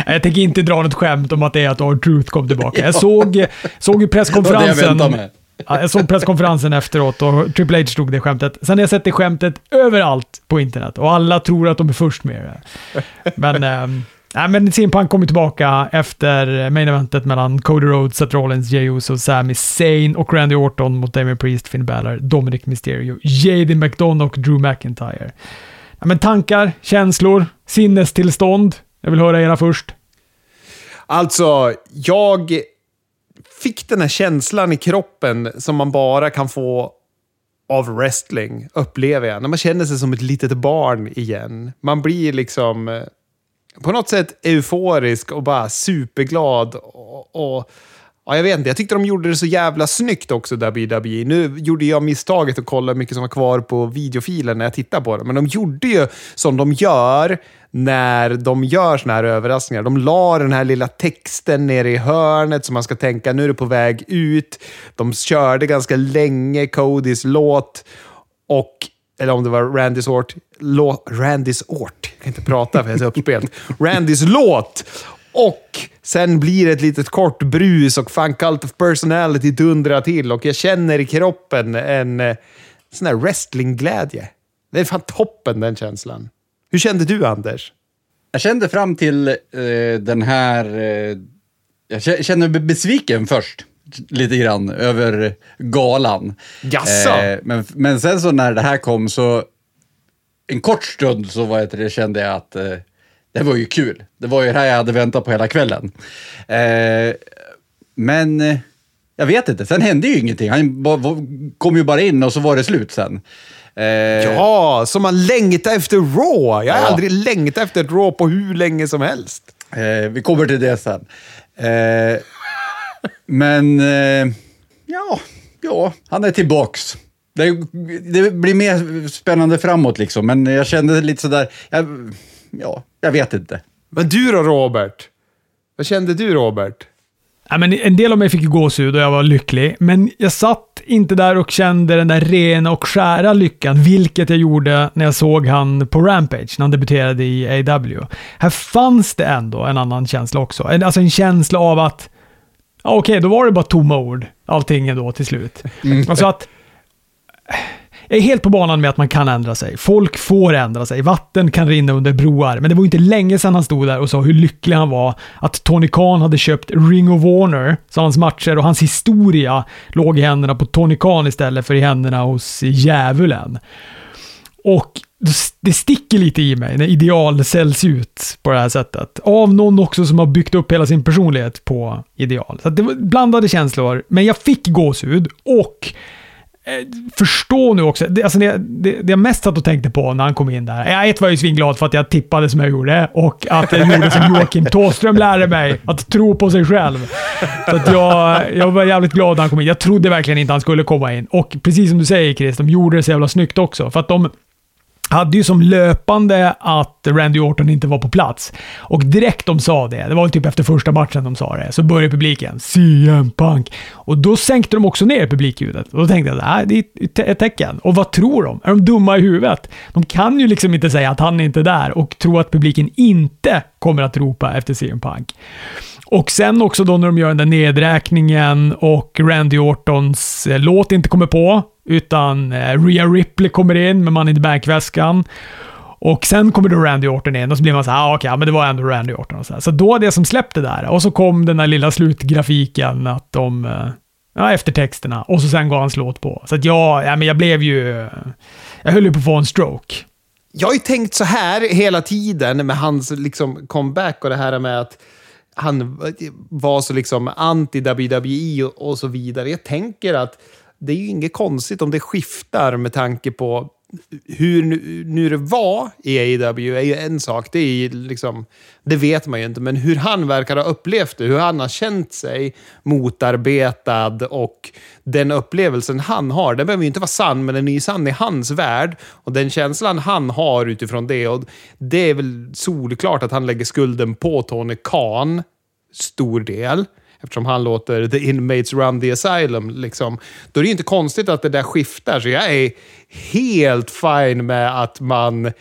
Jag tänker inte dra något skämt om att det är att R-Truth kom tillbaka. Jag såg, såg ju [LAUGHS] Det var det jag presskonferensen. väntade med. Ja, jag såg presskonferensen efteråt och Triple H stod det skämtet. Sen har jag sett det skämtet överallt på internet och alla tror att de är först med det. Men, ähm, [LAUGHS] nej, men CM Punk kommer tillbaka efter main eventet mellan Cody Rhodes, Seth Rollins, Jey Uso, Sami Zayn och Randy Orton mot Damien Priest, Finn Balor, Dominic Mysterio, JD McDonough och Drew McIntyre. Ja, men tankar, känslor, sinnestillstånd. Jag vill höra era först. Alltså, jag fick den här känslan i kroppen som man bara kan få av wrestling, upplever jag. När man känner sig som ett litet barn igen. Man blir liksom eh, på något sätt euforisk och bara superglad. Och, och ja, jag vet inte, jag tyckte de gjorde det så jävla snyggt också, WWE. Nu gjorde jag misstaget att kolla hur mycket som var kvar på videofilen när jag tittade på det. Men de gjorde ju som de gör när de gör såna här överraskningar. De la den här lilla texten nere i hörnet så man ska tänka nu är det på väg ut. De körde ganska länge Codys låt och eller om det var Randys Ort. Lå, Randys Ort. Jag kan inte prata för jag är så uppspelt. [LAUGHS] Randys låt. Och sen blir det ett litet kort brus och fan Cult of Personality dundrar till och jag känner i kroppen en eh, sån här wrestlingglädje. Det är fan toppen den känslan. Hur kände du Anders? Jag kände fram till eh, den här... Eh, jag kä- kände mig besviken först, lite grann, över galan. Jaså? Eh, men, men sen så när det här kom så... En kort stund så var det, kände jag att eh, det var ju kul. Det var ju det här jag hade väntat på hela kvällen. Eh, men eh, jag vet inte, sen hände ju ingenting. Han kom ju bara in och så var det slut sen. Eh, Ja, som man längtar efter Raw. Jag har Ja. aldrig längtat efter ett Raw på hur länge som helst. Eh, vi kommer till det sen. Eh, men eh, ja, ja, han är tillbaks. Det, det blir mer spännande framåt liksom, men jag kände lite sådär, jag, ja, jag vet inte. Men du då Robert? Vad kände du Robert? Ja, men en del av mig fick ju gåshud och jag var lycklig, men jag satt inte där och kände den där rena och skära lyckan, vilket jag gjorde när jag såg han på Rampage, när han debuterade i AW. Här fanns det ändå en annan känsla också. Alltså en känsla av att, ja okej, då var det bara tomma ord, allting då till slut. Alltså att, jag är helt på banan med att man kan ändra sig. Folk får ändra sig. Vatten kan rinna under broar. Men det var ju inte länge sedan han stod där och sa hur lycklig han var att Tony Khan hade köpt Ring of Warner, så hans matcher och hans historia låg i händerna på Tony Khan istället för i händerna hos djävulen. Och det sticker lite i mig när ideal säljs ut på det här sättet. Av någon också som har byggt upp hela sin personlighet på ideal. Så att det var blandade känslor, men jag fick gåshud och Eh, förstå nu också. Det, alltså det, det, det jag mest satt och tänkte på när han kom in där. Ja, ett var jag ju svinglad för att jag tippade som jag gjorde och att jag gjorde som Joakim Thåström lärde mig. Att tro på sig själv. Så att jag, jag var jävligt glad när han kom in. Jag trodde verkligen inte han skulle komma in. Och precis som du säger Chris, de gjorde det så jävla snyggt också. För att de hade ju som löpande att Randy Orton inte var på plats. Och direkt de sa det, det var väl typ efter första matchen de sa det, så började publiken CM Punk. Och då sänkte de också ner publikljudet. Och då tänkte jag, att det är ett tecken. Och vad tror de? Är de dumma i huvudet? De kan ju liksom inte säga att han är inte är där och tro att publiken inte kommer att ropa efter CM Punk. Och sen också då när de gör den där nedräkningen och Randy Ortons eh, låt inte kommer på, utan eh, Rhea Ripley kommer in med Money in the Bank-väskan. Och sen kommer då Randy Orton in och så blir man såhär, ah, okej, okay, men det var ändå Randy Orton. Och så, här. så då det som släppte där. Och så kom den där lilla slutgrafiken att de, eh, ja, eftertexterna. Och så sen går hans låt på. Så att jag, ja, men jag blev ju, jag höll ju på att få en stroke. Jag har ju tänkt så här hela tiden med hans liksom comeback och det här med att han var så liksom anti-WWE och så vidare. Jag tänker att det är ju inget konstigt om det skiftar med tanke på hur nu, nu det var i AEW är ju en sak, det, är liksom, det vet man ju inte, men hur han verkar ha upplevt det, hur han har känt sig motarbetad och den upplevelsen han har, den behöver ju inte vara sann, men den är ju sann i hans värld. Och den känslan han har utifrån det, och det är väl solklart att han lägger skulden på Tony Khan, stor del eftersom han låter the inmates run the asylum. Liksom. Då är det ju inte konstigt att det där skiftar. Så jag är helt fine med att man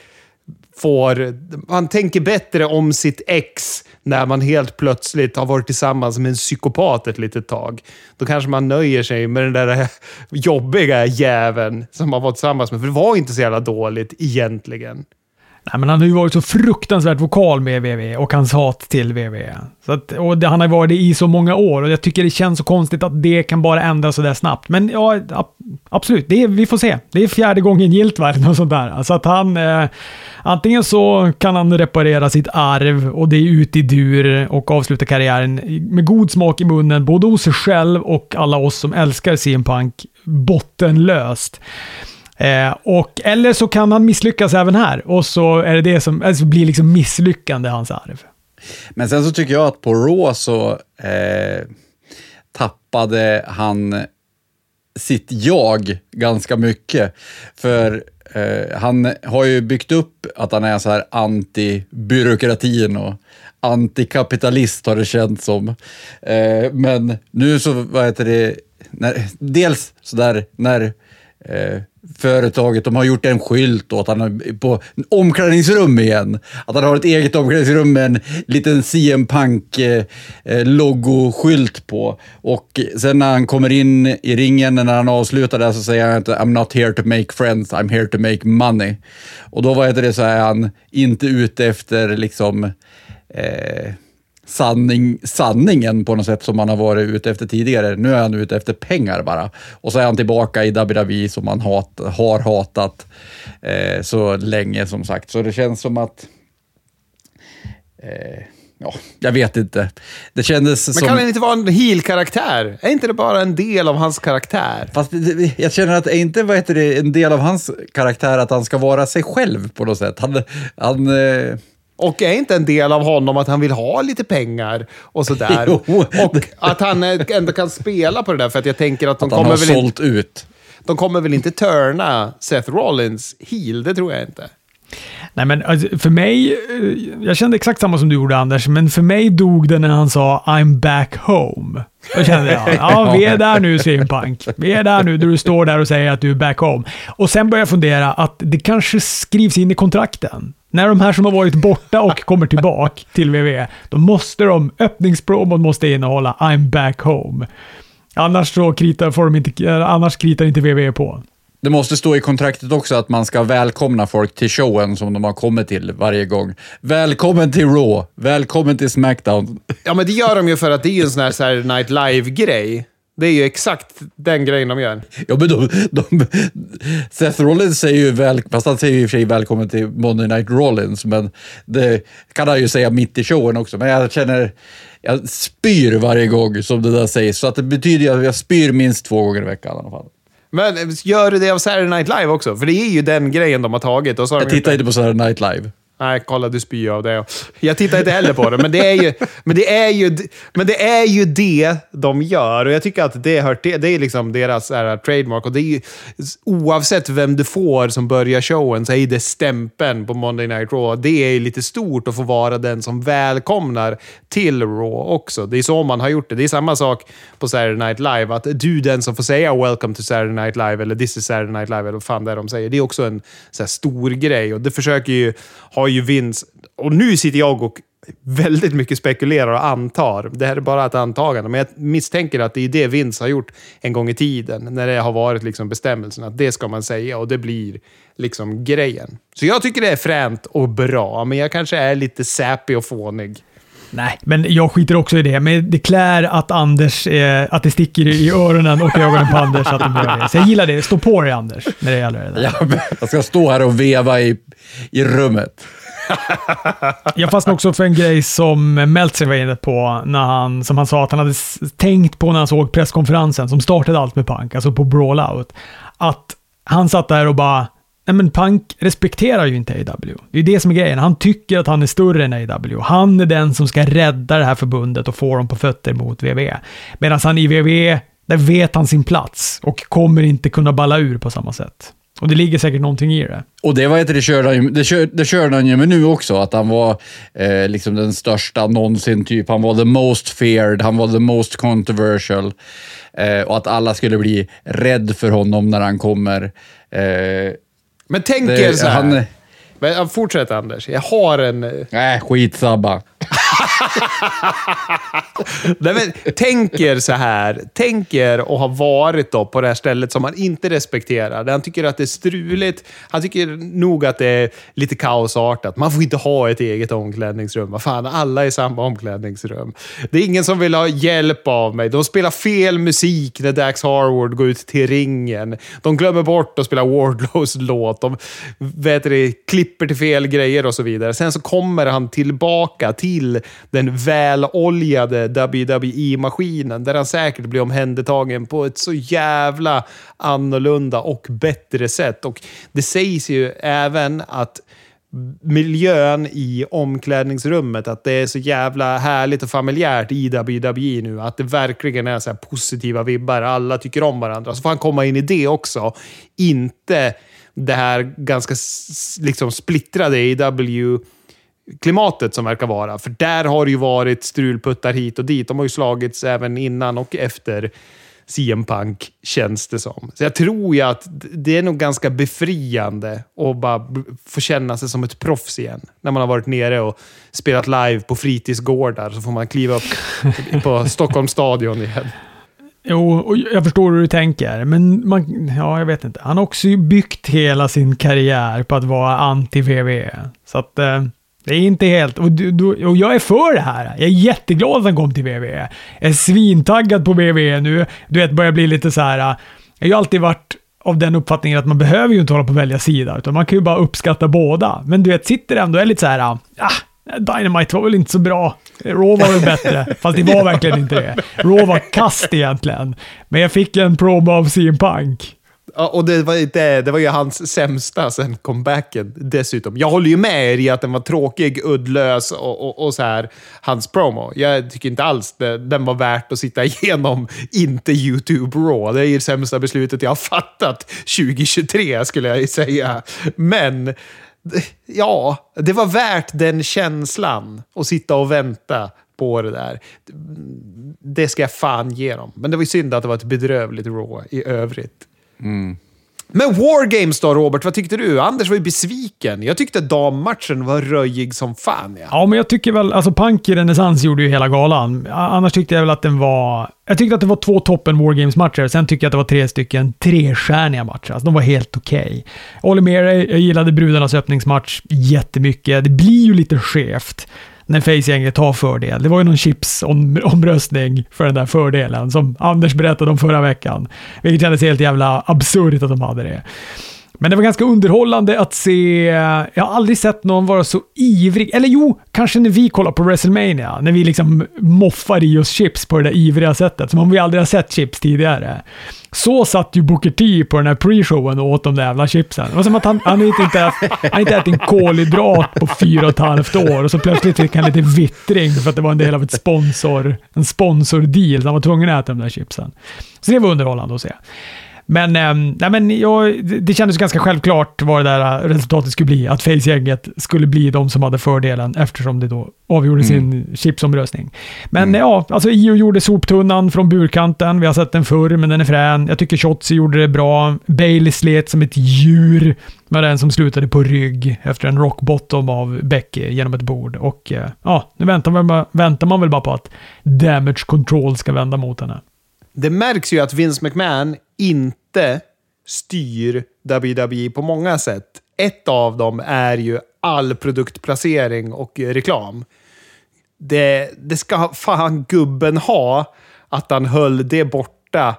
får... Man tänker bättre om sitt ex när man helt plötsligt har varit tillsammans med en psykopat ett litet tag. Då kanske man nöjer sig med den där [LAUGHS] jobbiga jäveln som man var tillsammans med. För det var inte så jävla dåligt egentligen. Nej, men han har ju varit så fruktansvärt vokal med VV och hans hat till VV. Så att, och det, han har varit det i så många år och jag tycker det känns så konstigt att det kan bara ändras sådär snabbt. Men ja, absolut, det är, vi får se. Det är fjärde gången gilt [LAUGHS] och sånt där. Alltså att han... Eh, antingen så kan han reparera sitt arv och det är ut i dur och avsluta karriären med god smak i munnen, både hos sig själv och alla oss som älskar CM Punk bottenlöst. Eh, och, eller så kan han misslyckas även här och så är det det som alltså blir liksom misslyckande hans arv. Men sen så tycker jag att på Raw så eh, tappade han sitt jag ganska mycket. För eh, han har ju byggt upp att han är så här anti-byråkratin och antikapitalist har det känts som. Eh, men nu så, vad heter det, när, dels sådär när eh, företaget, de har gjort en skylt och att han är på omklädningsrum igen. Att han har ett eget omklädningsrum med en liten CM Punk-logo-skylt eh, på. Och sen när han kommer in i ringen, när han avslutar där, så säger han att I'm not here to make friends, I'm here to make money. Och då vad heter det, så är han inte ute efter liksom eh, sanning, sanningen på något sätt som han har varit ute efter tidigare. Nu är han ute efter pengar bara. Och så är han tillbaka i WWE som han hat, har hatat eh, så länge som sagt. Så det känns som att eh, Ja, jag vet inte. Det kändes Men som... kan han inte vara en heel-karaktär? Är inte det bara en del av hans karaktär? Fast jag känner att är inte vad heter det, en del av hans karaktär att han ska vara sig själv på något sätt. Han, han, eh, och är inte en del av honom att han vill ha lite pengar och sådär. [LAUGHS] Jo. Och att han ändå kan spela på det där, för att jag tänker att de att han kommer har väl sålt inte... ut. De kommer väl inte turna Seth Rollins heel, det tror jag inte. Nej, men alltså, för mig, eh, jag kände exakt samma som du gjorde Anders, men för mig dog det när han sa I'm back home. Då kände jag, [LAUGHS] ja vi är där nu CM Punk. Vi är där nu där du står där och säger att du är back home. Och sen började jag fundera att det kanske skrivs in i kontrakten. När de här som har varit borta och kommer tillbaka [LAUGHS] till WWE, då måste de, öppningspromon måste innehålla I'm back home. Annars så kritar, får de inte, annars kritar inte WWE på. Det måste stå i kontraktet också att man ska välkomna folk till showen som de har kommit till varje gång. Välkommen till Raw, välkommen till Smackdown. Ja, men det gör de ju för att det är ju en sån här Saturday Night Live-grej. Det är ju exakt den grejen de gör. Ja, men de, de, Seth Rollins säger ju väl, fast han säger ju i och för sig välkommen till Monday Night Rollins, men det kan han ju säga mitt i showen också. Men jag känner, jag spyr varje gång som det där sägs, så att det betyder att jag spyr minst två gånger i veckan i alla fall. Men gör du det av Saturday Night Live också? För det är ju den grejen de har tagit. Och så har Jag tittar inte på Saturday Night Live. Nej, kolla du spyr av det. Jag tittar inte heller på det, men det är ju, men det, är ju, men det, är ju det de gör. Och jag tycker att det, hör till, det är liksom deras här, trademark. Och det är ju, oavsett vem du får som börjar showen så är det stämpeln på Monday Night Raw. Det är lite stort att få vara den som välkomnar till Raw också. Det är så man har gjort det. Det är samma sak på Saturday Night Live. Att du är den som får säga “Welcome to Saturday Night Live” eller “This is Saturday Night Live” eller vad fan det är de säger. Det är också en så här, stor grej. Och det försöker ju, ha har ju Vince... Och nu sitter jag och väldigt mycket spekulerar och antar. Det här är bara ett antagande, men jag misstänker att det är det Vince har gjort en gång i tiden, när det har varit liksom bestämmelsen att det ska man säga och det blir liksom grejen. Så jag tycker det är fränt och bra, men jag kanske är lite sappy och fånig. Nej, men jag skiter också i det. Men det klär att Anders, eh, att det sticker i öronen och ögonen på Anders att de gör det. Så jag gillar det. Stå på dig Anders, när det gäller det där. Jag ska stå här och veva i, i rummet. [LAUGHS] Jag fastnade också för en grej som Meltzer var inne på, när han, som han sa att han hade tänkt på när han såg presskonferensen som startade allt med Punk, alltså på Brawlout. Att han satt där och bara, nej men Punk respekterar ju inte AW. Det är det som är grejen. Han tycker att han är större än AW. Han är den som ska rädda det här förbundet och få dem på fötter mot WWE. Medan han i WWE, där vet han sin plats och kommer inte kunna balla ur på samma sätt. Och det ligger säkert någonting i det. Och det, var det, körde han, ju- det, kör, det körde han ju med nu också, att han var eh, liksom den största någonsin. Typ. Han var the most feared, han var the most controversial. Eh, och att alla skulle bli rädd för honom när han kommer. Eh, Men tänk Det- er så här. han- Men, fortsätt Anders. Jag har en... eh, Nej, skitsamma. [LAUGHS] Nej, men, tänk er så här. Tänk er att ha varit då på det här stället som han inte respekterar. Där han tycker att det är struligt. Han tycker nog att det är lite kaosartat. Man får inte ha ett eget omklädningsrum. Vad fan, alla är i samma omklädningsrum. Det är ingen som vill ha hjälp av mig. De spelar fel musik när Dax Harwood går ut till ringen. De glömmer bort att spela Wardlows låt. De vet det, klipper till fel grejer och så vidare. Sen så kommer han tillbaka till den väloljade WWE-maskinen där han säkert blir omhändertagen på ett så jävla annorlunda och bättre sätt. Och det sägs ju även att miljön i omklädningsrummet, att det är så jävla härligt och familjärt i WWE nu. Att det verkligen är så här positiva vibbar. Alla tycker om varandra. Så får han komma in i det också. Inte det här ganska liksom splittrade AW klimatet som verkar vara. För där har det ju varit strulputtar hit och dit. De har ju slagits även innan och efter CM Punk, känns det som. Så jag tror ju att det är nog ganska befriande att bara få känna sig som ett proffs igen. När man har varit nere och spelat live på fritidsgårdar så får man kliva upp [LAUGHS] på Stockholms stadion igen. Jo, och jag förstår hur du tänker, men man, ja, jag vet inte. Han har också byggt hela sin karriär på att vara anti-VV. Så att eh, det är inte helt... Och, du, du, och jag är för det här. Jag är jätteglad att han kom till VV. Jag är svintaggad på VV nu. Du vet, börjar bli lite så här... eh, Jag har ju alltid varit av den uppfattningen att man behöver ju inte hålla på att välja sida, utan man kan ju bara uppskatta båda. Men du vet, sitter ändå och är lite så här... ah, Dynamite var väl inte så bra. Raw var väl bättre, [LAUGHS] fast det var verkligen inte det. Raw var kast egentligen. Men jag fick en promo av CM Punk. Ja, och det var, det, det var ju hans sämsta sen comebacken dessutom. Jag håller ju med er i att den var tråkig, uddlös och, och, och så här, hans promo. Jag tycker inte alls det, den var värt att sitta [LAUGHS] igenom, inte YouTube Raw. Det är ju det sämsta beslutet jag har fattat 2023 skulle jag ju säga. Men ja, det var värt den känslan att sitta och vänta på det där. Det ska jag fan ge dem. Men det var ju synd att det var ett bedrövligt Raw i övrigt. Men War Games då, Robert? Vad tyckte du? Anders var ju besviken. Jag tyckte dammatchen var röjig som fan. Ja. Ja, men jag tycker väl, alltså Punk i renässans gjorde ju hela galan. Annars tyckte jag väl att den var... Jag tyckte att det var två toppen War Games-matcher. Sen tycker jag att det var tre stycken trestjärniga matcher. Alltså de var helt okej. Jag håller med dig, jag gillade brudarnas öppningsmatch jättemycket. Det blir ju lite skevt när Face-gänget tar fördel. Det var ju någon chipsomröstning för den där fördelen som Anders berättade om förra veckan. Vilket kändes helt jävla absurt att de hade det. Men det var ganska underhållande att se. Jag har aldrig sett någon vara så ivrig. Eller jo, kanske när vi kollar på WrestleMania. När vi liksom moffar i oss chips på det där ivriga sättet. Som om vi aldrig har sett chips tidigare. Så satt ju Booker T på den här pre-showen och åt de där jävla chipsen. Det var som att han, han inte, inte, han inte ätit en kolhydrat på fyra och ett halvt år och så plötsligt fick han lite vittring för att det var en del av ett sponsor, en sponsordeal. Så han var tvungen att äta de där chipsen. Så det var underhållande att se. Men, ähm, nej, men ja, det kändes ganska självklart vad det där resultatet skulle bli. Att Face-gänget skulle bli de som hade fördelen eftersom det då avgjorde mm. sin chipsomröstning. Men mm. ja, alltså Io gjorde soptunnan från burkanten. Vi har sett den förr, men den är frän. Jag tycker Shotzi gjorde det bra. Bailey slet som ett djur med den som slutade på rygg efter en rock bottom av Becky genom ett bord. Och eh, ja, nu väntar man, väntar man väl bara på att damage control ska vända mot henne. Det märks ju att Vince McMahon inte styr WWE på många sätt. Ett av dem är ju all produktplacering och reklam. Det, det ska fan gubben ha att han höll det borta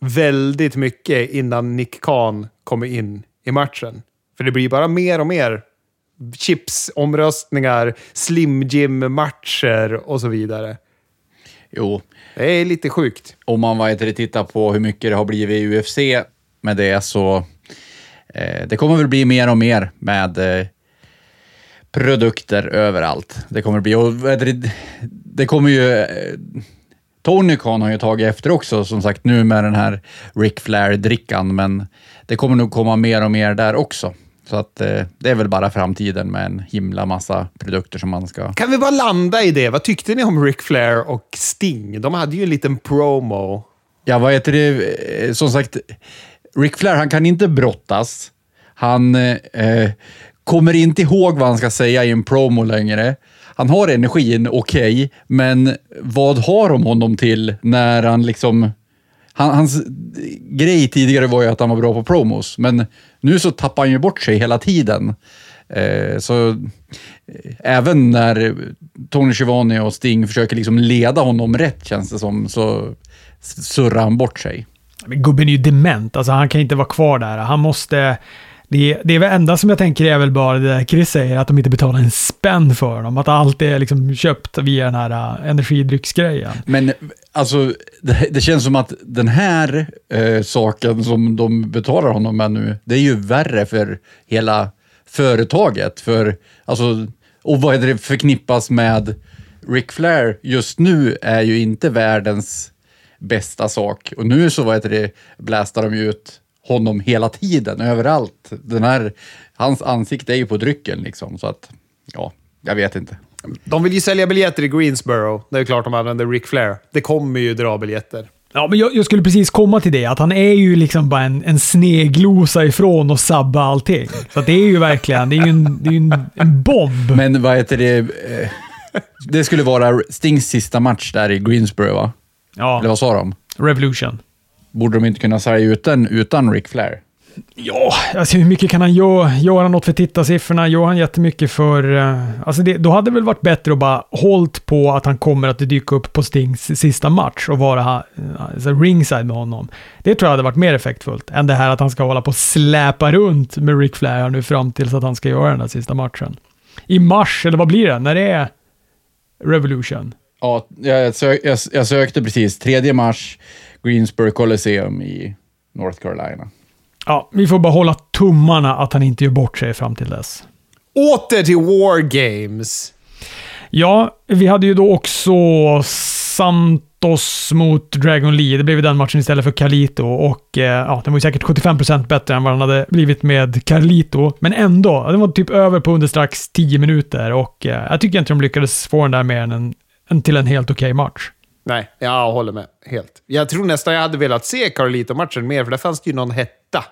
väldigt mycket innan Nick Khan kommer in i matchen. För det blir bara mer och mer chipsomröstningar, slim-jim-matcher och så vidare. Jo. Det är lite sjukt. Om man vad heter tittar på hur mycket det har blivit i UFC med det så eh, det kommer väl bli mer och mer med eh, produkter överallt. Det kommer bli, och det, det kommer ju eh, Tony Khan har ju tagit efter också, som sagt nu med den här Ric Flair-drickan, men det kommer nog komma mer och mer där också. Så att eh, det är väl bara framtiden med en himla massa produkter som man ska... Kan vi bara landa i det? Vad tyckte ni om Ric Flair och Sting? De hade ju en liten promo. Ja, vad heter det? Eh, som sagt, Ric Flair, han kan inte brottas. Han eh, kommer inte ihåg vad han ska säga i en promo längre. Han har energin, okej, okay, men vad har de honom till när han liksom han, hans grej tidigare var ju att han var bra på promos, men nu så tappar han ju bort sig hela tiden. Eh, så eh, även när Tony Schiavone och Sting försöker liksom leda honom rätt, känns det som, så surrar han bort sig. Men gubben är ju dement, alltså han kan inte vara kvar där. Han måste det, det är väl enda som jag tänker är väl bara det där Chris säger, att de inte betalar en spänn för dem. Att allt är liksom köpt via den här uh, energidrycksgrejen. Men alltså, det, det, känns som att den här uh, saken som de betalar honom med nu, det är ju värre för hela företaget. För, alltså, och vad är det förknippas med Ric Flair just nu är ju inte världens bästa sak. Och nu så vad heter det, blästar de ut honom hela tiden, överallt. Den här, hans ansikte är ju på drycken liksom, så att ja, jag vet inte. De vill ju sälja biljetter i Greensboro. Det är klart de använder Ric Flair. Det kommer ju dra biljetter. Ja, men jag, jag, skulle precis komma till det, att han är ju liksom bara en, en sneglosa ifrån och sabba allting. Så det är ju verkligen, det är ju en, det är en, en bomb. Men vad heter det? Eh, det skulle vara Stings sista match där i Greensboro, va? Ja. Eller vad sa de? Revolution. Borde de inte kunna sälja ut den utan Ric Flair? Ja, alltså hur mycket kan han göra? Gör han något för tittarsiffrorna? Gör han jättemycket för... Uh, alltså det, då hade det väl varit bättre att bara hållt på att han kommer att dyka upp på Stings sista match och vara uh, alltså ringside med honom. Det tror jag hade varit mer effektfullt än det här att han ska hålla på och släpa runt med Ric Flair nu fram tills att han ska göra den där sista matchen. I mars, eller vad blir det? När det är Revolution? Ja, jag, sök, jag, jag sökte precis. 3 mars. Greensboro Coliseum i North Carolina. Ja, vi får bara hålla tummarna att han inte gör bort sig fram till dess. Åter till War Games. Ja, vi hade ju då också Santos mot Dragon Lee. Det blev den matchen istället för Carlito och eh, ja, den var ju säkert 75% bättre än vad den hade blivit med Carlito. Men ändå, den var typ över på under strax 10 minuter och eh, jag tycker inte de lyckades få den där mer än, en, en till en helt okej okay match. Nej, jag håller med helt. Jag tror nästan jag hade velat se Carlito-matchen mer, för där fanns det ju någon hetta.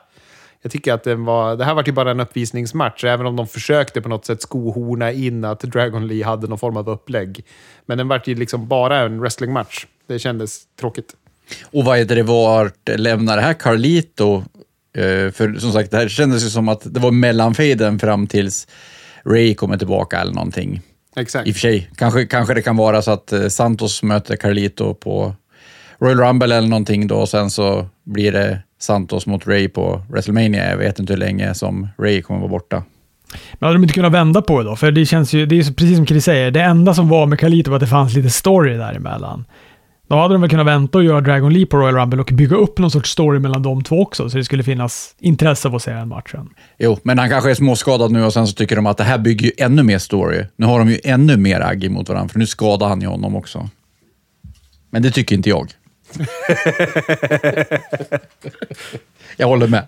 Jag tycker att den var, det här var ju bara en uppvisningsmatch, även om de försökte på något sätt skohorna in att Dragon Lee hade någon form av upplägg. Men den var ju liksom bara en wrestlingmatch. Det kändes tråkigt. Och vad är det, vart lämnar det här Carlito? Eh, för som sagt, det här kändes ju som att det var mellanfejden fram tills Ray kommer tillbaka eller någonting. Exakt. I och för sig, kanske, kanske det kan vara så att eh, Santos möter Carlito på Royal Rumble eller någonting då och sen så blir det Santos mot Ray på WrestleMania. Jag vet inte hur länge som Ray kommer vara borta. Men hade de inte kunnat vända på det då? För det känns ju, det är precis som Chris säger, det enda som var med Kalito var att det fanns lite story däremellan. Då hade de väl kunnat vänta och göra Dragon Leap på Royal Rumble och bygga upp någon sorts story mellan de två också, så det skulle finnas intresse av att se den matchen. Jo, men han kanske är småskadad nu och sen så tycker de att det här bygger ju ännu mer story. Nu har de ju ännu mer agg mot varandra, för nu skadar han ju honom också. Men det tycker inte jag. [LAUGHS] jag håller med.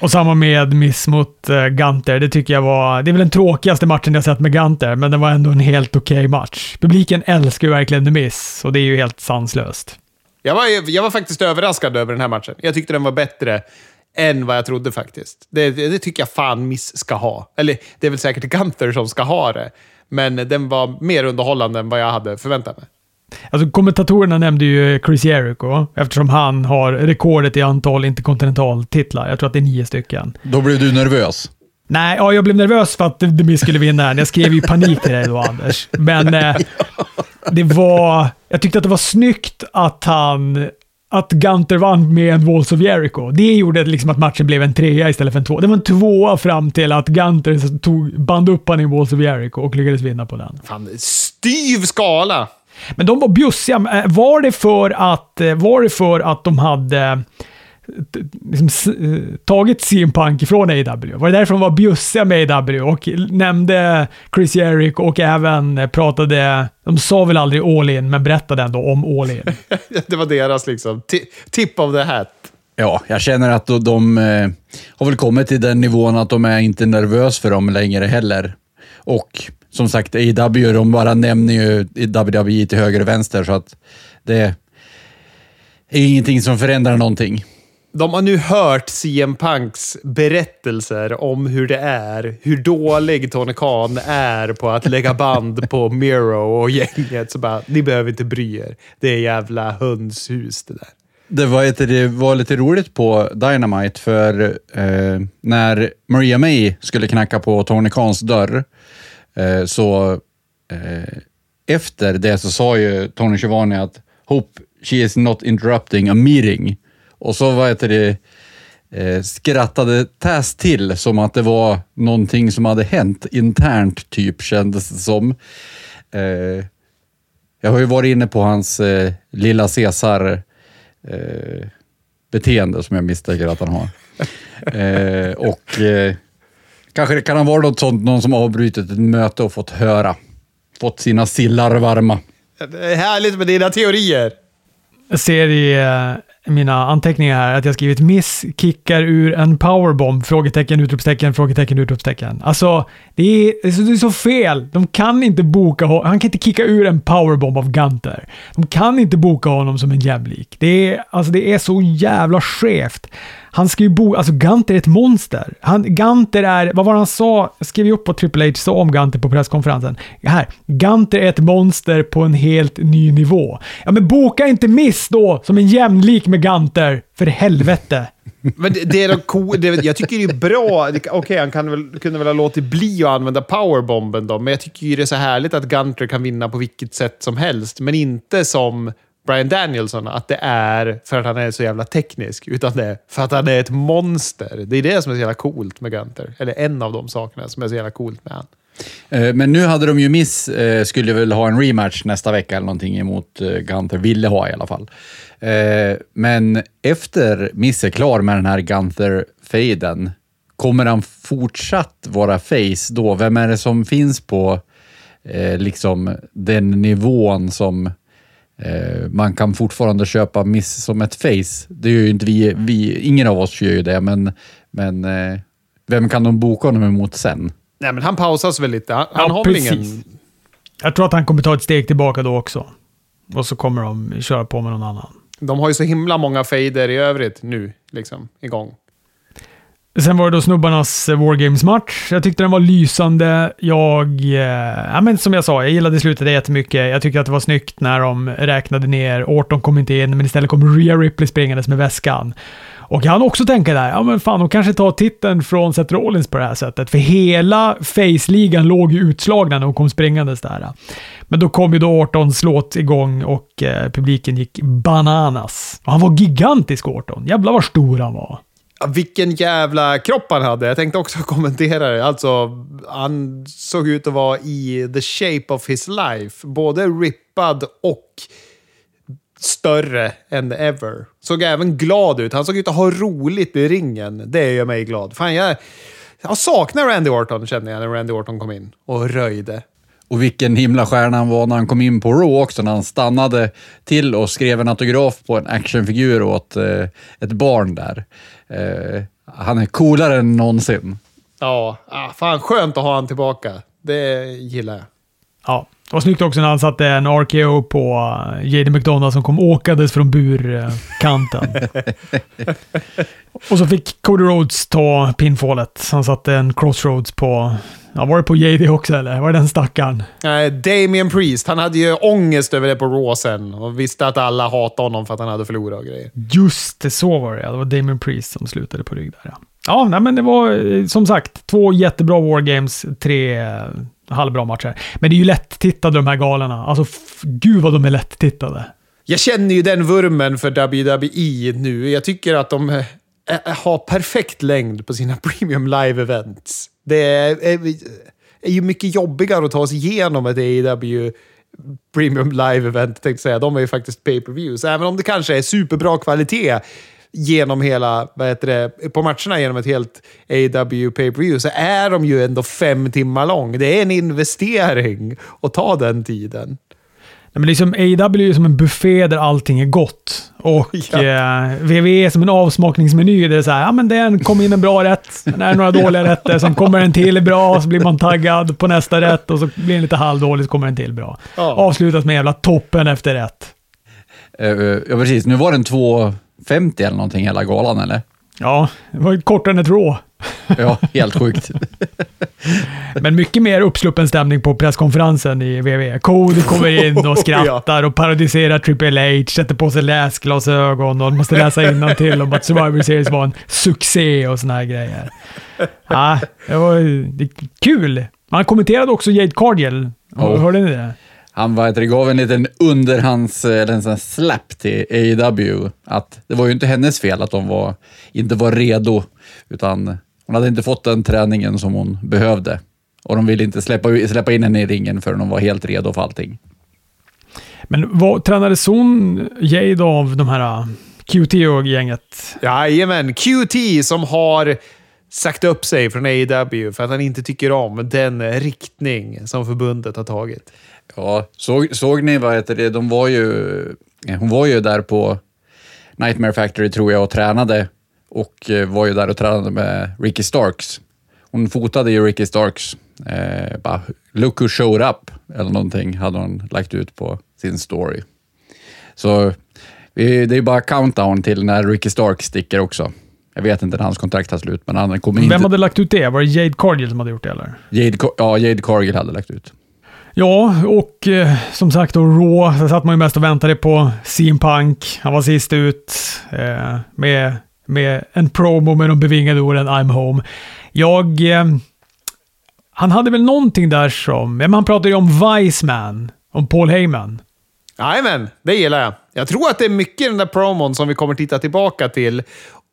Och samma med Miss mot eh, uh, Gunter. Det tycker jag var... Det är väl den tråkigaste matchen jag sett med Gunter, men det var ändå en helt okej okay match. Publiken älskar ju verkligen The Miss och det är ju helt sanslöst. Jag var, jag var faktiskt överraskad över den här matchen. Jag tyckte den var bättre än vad jag trodde faktiskt. Det, det, det tycker jag fan Miss ska ha. Eller, det är väl säkert Gunther som ska ha det. Men den var mer underhållande än vad jag hade förväntat mig. Alltså kommentatorerna nämnde ju Chris Jericho eftersom han har rekordet i antal interkontinentaltitlar. Jag tror att det är nio stycken. Då blev du nervös? Nej, ja, jag blev nervös för att Miz skulle vinna. Jag skrev ju panik till dig då, Anders. Men eh, det var... Jag tyckte att det var snyggt att han... Att Gunter vann med en Walls of Jericho. Det gjorde liksom att matchen blev en trea istället för en två. Det var en tvåa fram till att Gunter tog, band upp han i Walls of Jericho och lyckades vinna på den. Fan, styv skala! Men de var bjussiga. Eh, var det för att, eh, var det för att de hade eh, liksom, tagit CM Punk ifrån AW? Var det därför de var bjussiga med AW och nämnde Chris Jericho och även pratade, de sa väl aldrig all in, men berättade ändå om all in. [LAUGHS] det var deras liksom, tip of the hat. Ja, jag känner att de, de har väl kommit till den nivån att de är inte nervös för dem längre heller. Och som sagt, AEW, de bara nämner ju WWE till höger och vänster, så att det är ingenting som förändrar någonting. De har nu hört CM Punks berättelser om hur det är, hur dålig Tony Khan är på att lägga band på Miro och gänget. Så bara, ni behöver inte bry er. Det är jävla hönshus det där. Det var, det var lite roligt på Dynamite, för eh, när Maria May skulle knacka på Tony Khans dörr så eh, efter det så sa ju Tony Schiavone att Hope she is not interrupting a meeting. Och så vad heter det, eh, skrattade Taz till som att det var någonting som hade hänt internt, typ kändes det som. Eh, jag har ju varit inne på hans eh, lilla Caesar eh, beteende som jag misstänker att han har. [LAUGHS] Eh, och eh, Kanske det kan ha varit något sånt, någon som avbrutit ett möte och fått höra. Fått sina sillar varma. Det är härligt med dina teorier. Jag ser i uh, mina anteckningar här att jag skrivit miss kickar ur en powerbomb? Frågetecken, utropstecken, frågetecken, utropstecken. Alltså, det är, det är så fel. De kan inte boka honom. Han kan inte kicka ur en powerbomb av Gunter. De kan inte boka honom som en jämlik. Det är, alltså, det är så jävla skevt. Han ska ju bo... Alltså Gunter är ett monster. Han, Gunter är... Vad var det han sa? Jag skrev ju upp vad Triple H sa om Gunter på presskonferensen. Här. Gunter är ett monster på en helt ny nivå. Ja, men boka inte Miss då som en jämlik med Gunter. För helvete. [LAUGHS] Men det, det är de cool, det, jag tycker det är bra. Okej, okay, han kan väl, kunde väl ha låtit bli att använda powerbomben då, men jag tycker det är så härligt att Gunter kan vinna på vilket sätt som helst, men inte som Brian Danielson att det är för att han är så jävla teknisk, utan det är för att han är ett monster. Det är det som är så jävla coolt med Gunter. Eller en av de sakerna som är så jävla coolt med han. Eh, men nu hade de ju miss, eh, skulle väl ha en rematch nästa vecka eller någonting emot eh, Gunther. Ville ha i alla fall. Men efter Miss är klar med den här Gunther-fejden, kommer han fortsatt vara face då? Vem är det som finns på liksom den nivån som man kan fortfarande köpa Miss som ett face. Det gör ju inte vi, vi ingen av oss gör ju det, men, men eh, vem kan de boka honom emot sen? Nej, men han pausas väl lite. Han, ja, har väl ingen... Jag tror att han kommer ta ett steg tillbaka då också. Och så kommer de köra på med någon annan. De har ju så himla många fejder i övrigt nu, liksom, igång. Sen var det då snubbarnas eh, Wargames-match. Jag tyckte den var lysande. Jag, eh, ja, men som jag sa, jag gillade slutet jättemycket. Jag tyckte att det var snyggt när de räknade ner. Orton kom inte in, men istället kom Rhea Ripley springandes med väskan. Och jag hann också tänka där, ja men fan, de kanske tar titeln från Seth Rollins på det här sättet. För hela Face-ligan låg ju utslagna när de kom springandes där. Men då kom ju då Ortons låt igång och eh, publiken gick bananas. Och han var gigantisk Orton. Jävlar vad stor han var. Vilken jävla kropp han hade. Jag tänkte också [LAUGHS] kommentera det. Alltså, han såg ut att vara i the shape of his life. Både rippad och större än ever. Såg även glad ut. Han såg ut att ha roligt i ringen. Det gör mig glad. Fan, jag, jag saknar Randy Orton, kände jag när Randy Orton kom in och röjde. Och vilken himla stjärna han var när han kom in på Raw också, när han stannade till och skrev en autograf på en actionfigur åt eh, ett barn där. Eh, han är coolare än någonsin. Ja, ah, fan skönt att ha han tillbaka. Det gillar jag. Ja, det var snyggt också när han satte en RKO på uh, JD McDonald som kom åkandes från burkanten. [LAUGHS] och så fick Cody Rhodes ta pinfallet. Han satte en crossroads på... Ja, var det på JD också eller? Var det den stackaren? Nej, Damien Priest. Han hade ju ångest över det på Raw sen och visste att alla hatade honom för att han hade förlorat och grejer. Just det, så var det ja. Det var Damien Priest som slutade på rygg där ja. Ja, nej, men det var eh, som sagt två jättebra Wargames, tre eh, halvbra matcher. Men det är ju lätt-tittade de här galorna. Alltså, gud vad de är lätt-tittade. Jag känner ju den vurmen för WWE nu. Jag tycker att de ha perfekt längd på sina [LAUGHS] premium live-events. Det är, är, är ju mycket jobbigare att ta sig igenom ett AEW premium live-event, tänkte jag säga. De är ju faktiskt pay-per-views. Även om det kanske är superbra kvalitet genom hela, vad heter det, på matcherna genom ett helt AW pay-per-view så är de ju ändå fem timmar lång. Det är en investering att ta den tiden. Men liksom AEW är som en buffé där allting är gott. Och Ja. eh, WWE är som en avsmakningsmeny där det är så här, ja men det kom in en bra rätt, det är några dåliga rätter, sen kommer en till bra, så blir man taggad på nästa rätt och så blir den lite halvdålig, så kommer en till bra. Ja. Avslutas med jävla toppen efter rätt. Eh, ja, precis. Nu var den 2.50 eller någonting hela galan, eller? Ja, det var kortare än ett Raw. [LAUGHS] Ja, helt sjukt. [LAUGHS] Men mycket mer uppsluppen stämning på presskonferensen i WWE. Cody kommer in och [LAUGHS] skrattar och parodiserar Triple H, sätter på sig läsglasögon och måste läsa till om att Survivor Series var en succé och såna här grejer. Ja, det var det kul. Han kommenterade också Jade Cargill. Hörde ni det? Han var, det gav en liten underhands, eller en sån slapp till AEW. Att det var ju inte hennes fel att de var, inte var redo, utan hon hade inte fått den träningen som hon behövde. Och de ville inte släppa, släppa in henne i ringen förrän hon var helt redo för allting. Men vad, tränades hon Jade av de här uh, QT och gänget? Jajamän, QT som har sagt upp sig från AEW för att han inte tycker om den riktning som förbundet har tagit. Ja, såg, såg ni vad heter det? De var ju, hon var ju där på Nightmare Factory tror jag och tränade och eh, var ju där och tränade med Ricky Starks. Hon fotade ju Ricky Starks. Eh, bara, look who showed up, eller någonting hade hon lagt ut på sin story. Så det är bara countdown till när Ricky Starks sticker också. Jag vet inte när hans kontrakt tar slut, men han kommer inte... Vem hade lagt ut det? Var det Jade Cargill som hade gjort det eller? Jade, ja, Jade Cargill hade lagt ut. Ja, och eh, som sagt då Raw, så satt man ju mest och väntade på CM Punk. Han var sist ut eh, med, med en promo med de bevingade orden I'm home. Jag... Eh, han hade väl någonting där som... Ja, men han pratade ju om Viceman, om Paul Heyman. Jajamän, det gillar jag. Jag tror att det är mycket i den där promon som vi kommer titta tillbaka till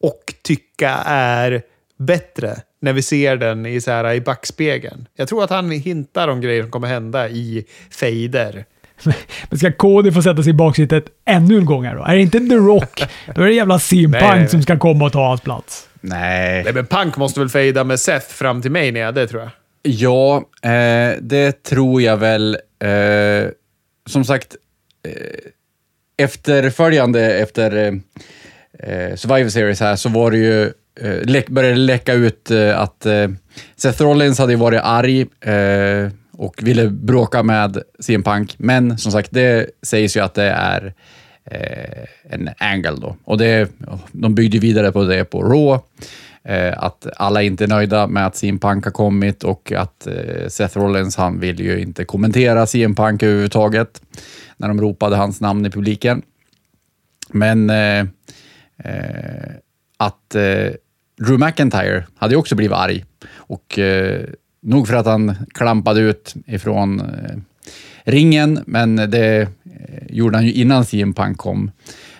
och tycka är bättre när vi ser den i, så här, i backspegeln. Jag tror att han hintar om grejer som kommer hända i fejder. [LAUGHS] Men ska Cody få sätta sig i baksätet ännu en gång här då? Är det inte The Rock? Då är det jävla CM Nej, Punk nej, nej. som ska komma och ta hans plats. Nej. Nej, men Punk måste väl fejda med Seth fram till Mania, det tror jag. Ja, eh, det tror jag väl. Eh, som sagt, eh, efterföljande efter eh, eh, Survivor Series här så var det ju, eh, började det läcka ut eh, att eh, Seth Rollins hade varit arg eh, och ville bråka med CM Punk, men som sagt, det sägs ju att det är eh, en angle då. Och det, de byggde vidare på det på Raw. Eh, att alla inte är nöjda med att CM Punk har kommit och att eh, Seth Rollins, han vill ju inte kommentera CM Punk överhuvudtaget när de ropade hans namn i publiken. Men eh, Eh, att eh, Drew McIntyre hade ju också blivit arg. Och eh, nog för att han klampade ut ifrån eh, ringen, men det eh, gjorde han ju innan CM Punk kom.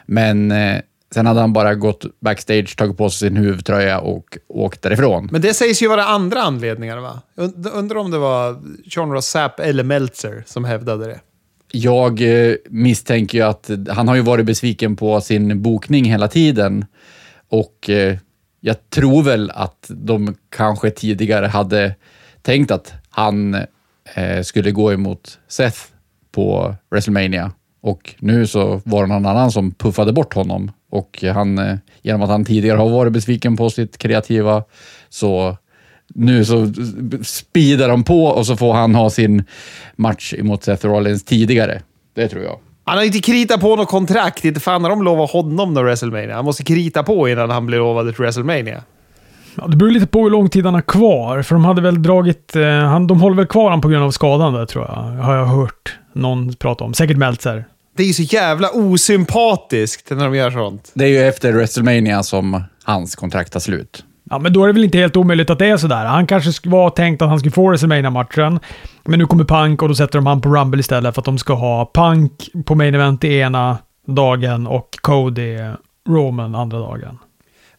Men eh, sen hade han bara gått backstage, tagit på sig sin huvudtröja och åkt därifrån. Men det sägs ju vara andra anledningar, va? Und- Undrar om det var Sean Ross Sapp eller Meltzer som hävdade det. Jag eh, misstänker ju att han har ju varit besviken på sin bokning hela tiden. Och eh, jag tror väl att de kanske tidigare hade tänkt att han eh, skulle gå emot Seth på WrestleMania. Och nu så var det någon annan som puffade bort honom. Och han, genom att han tidigare har varit besviken på sitt kreativa så nu så speedar de på och så får han ha sin match emot Seth Rollins tidigare. Det tror jag. Han har inte kritat på något kontrakt. Inte fan har de lovat honom någon WrestleMania. Han måste krita på innan han blir lovad ett WrestleMania. Ja, det beror lite på hur lång tid han har kvar, för de hade väl dragit... Eh, han, de håller väl kvar honom på grund av skadan där, tror jag. Har jag hört någon prata om. Säkert Meltzer. Det är ju så jävla osympatiskt när de gör sånt. Det är ju efter WrestleMania som hans kontrakt tar slut. Ja, men då är det väl inte helt omöjligt att det är sådär. Han kanske var tänkt att han skulle få WrestleMania-matchen, men nu kommer Punk och då sätter de han på Rumble istället för att de ska ha Punk på Main Event i ena dagen och Cody Roman andra dagen.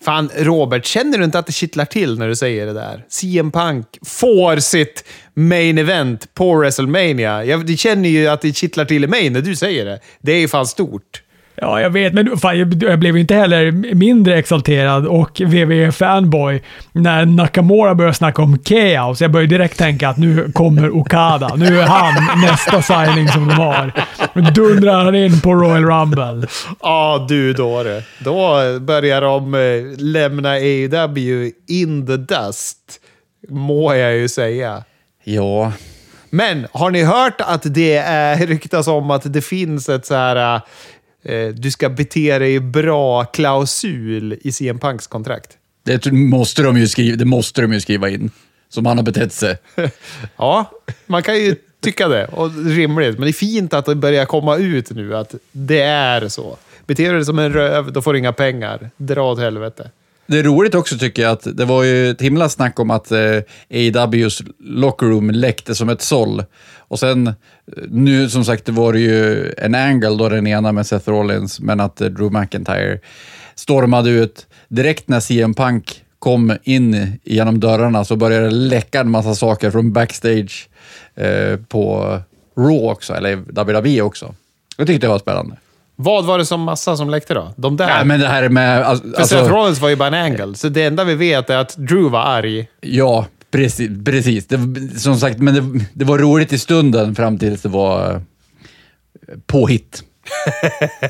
Fan, Robert, känner du inte att det kittlar till när du säger det där? CM Punk får sitt main event på WrestleMania. Jag känner ju att det kittlar till i mig när du säger det. Det är ju fan stort. Ja, jag vet, men fan, jag, blev ju inte heller mindre exalterad och WWE-fanboy när Nakamura började snacka om chaos. Jag började direkt tänka att nu kommer Okada. Nu är han nästa signing som de har. Dundrar han in på Royal Rumble. Ja, du dåre. Då börjar de eh, lämna AEW in the dust. Må jag ju säga. Ja, Men har ni hört att det är ryktas om att det finns ett så här eh, du ska bete dig bra-klausul i CM Punks kontrakt? det måste de ju skriva, det måste de ju skriva in. Som han har betett sig. [LAUGHS] Ja, man kan ju tycka det. Och rimligt. Men det är fint att det börjar komma ut nu att det är så. Beter du dig som en röv, då får du inga pengar. Dra åt helvete. Det är roligt också tycker jag att det var ju ett himla snack om att eh, AWs locker room läckte som ett såll. Och sen, eh, nu som sagt, det var det ju en angle då den ena med Seth Rollins, men att eh, Drew McIntyre stormade ut. Direkt när CM Punk kom in genom dörrarna så började det läcka en massa saker från backstage eh, på Raw också, eller WWE också. Jag tyckte det var spännande. Vad var det som massa som läckte då? De där? Ja, men det här med... Alltså, För Seth Rollins var ju bara en angle, så det enda vi vet är att Drew var arg. Ja, precis. precis. Det, som sagt, men det, det var roligt i stunden fram tills det var eh, påhitt.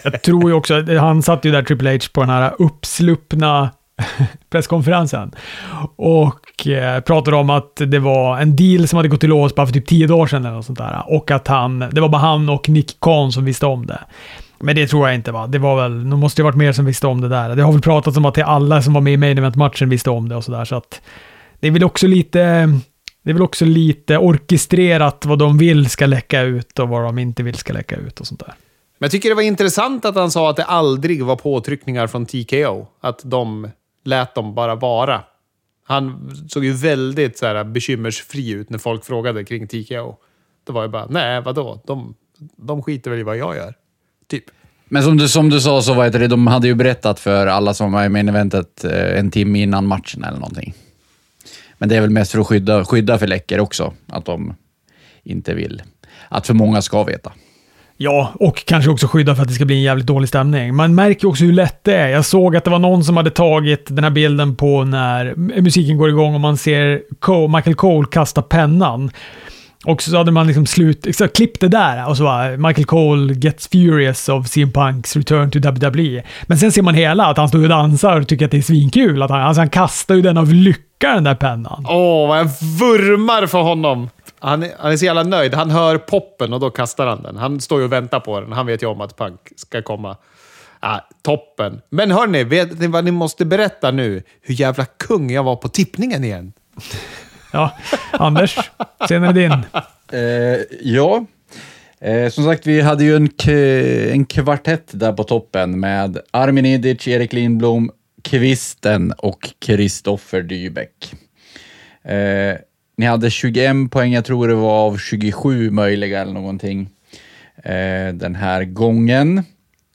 Jag tror ju också, att han satt ju där Triple H på den här uppsluppna [LAUGHS] presskonferensen och eh, pratade om att det var en deal som hade gått i lås bara för typ tio dagar sedan eller något sånt där. Och att han, det var bara han och Nick Khan som visste om det. Men det tror jag inte va. Det var väl, det måste ju varit mer som visste om det där. Det har väl pratats om att det alla som var med i main event-matchen visste om det och sådär. Så att det är väl också lite, det är väl också lite orkestrerat vad de vill ska läcka ut och vad de inte vill ska läcka ut och sånt där. Men jag tycker det var intressant att han sa att det aldrig var påtryckningar från TKO. Att de lät dem bara vara. Han såg ju väldigt så här, bekymmersfri ut när folk frågade kring TKO. Då var jag bara, nej vadå? De, de skiter väl i vad jag gör. Typ. Men som du, som du sa, så var det, de hade ju berättat för alla som var i main eventet eh, en timme innan matchen eller någonting. Men det är väl mest för att skydda, skydda för läckor också, att de inte vill att för många ska veta. Ja, och kanske också skydda för att det ska bli en jävligt dålig stämning. Man märker också hur lätt det är. Jag såg att det var någon som hade tagit den här bilden på när musiken går igång och man ser Cole, Michael Cole kasta pennan. Och så hade man liksom slut, så klippt det där och så var Michael Cole gets furious of CM Punks return to WWE. Men sen ser man hela, att han står och dansar och tycker att det är svinkul. Att han, alltså han kastar ju den av lycka, den där pennan. Åh, vad jag vurmar för honom! Han är, han är så jävla nöjd. Han hör poppen och då kastar han den. Han står ju och väntar på den. Han vet ju om att Punk ska komma. Ah, toppen. Men hörni, vet ni vad ni måste berätta nu? Hur jävla kung jag var på tippningen igen. Ja, Anders, scenen är din. Eh, ja, eh, som sagt, vi hade ju en, en kvartett där på toppen med Armin Idic, Erik Lindblom, Kvisten och Kristoffer Dybeck. Eh, ni hade 21 poäng, jag tror det var av 27 möjliga eller någonting eh, den här gången.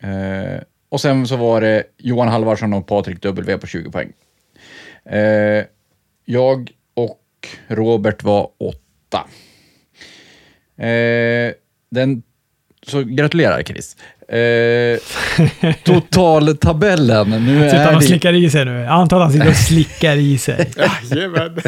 Eh, och sen så var det Johan Halvarsson och Patrik W på 20 poäng. Eh, jag Robert var 8. Eh, den, så gratulerar Chris. Eh, totaltabellen. Nu Sitter han är och det, slickar i sig nu? Jag antar att han sitter och slickar i sig. [LAUGHS] Jajamän.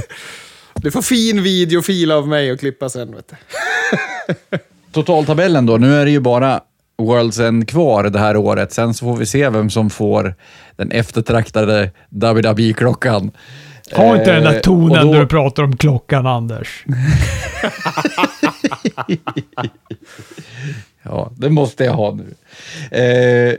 Du får fin videofil av mig och klippa sen. Vet du. totaltabellen då. Nu är det ju bara World's End kvar det här året. Sen så får vi se vem som får den eftertraktade WWE-klockan. Ha inte den där Eh, tonen då- när du pratar om klockan, Anders. [LAUGHS] Ja, det måste jag ha nu. Eh,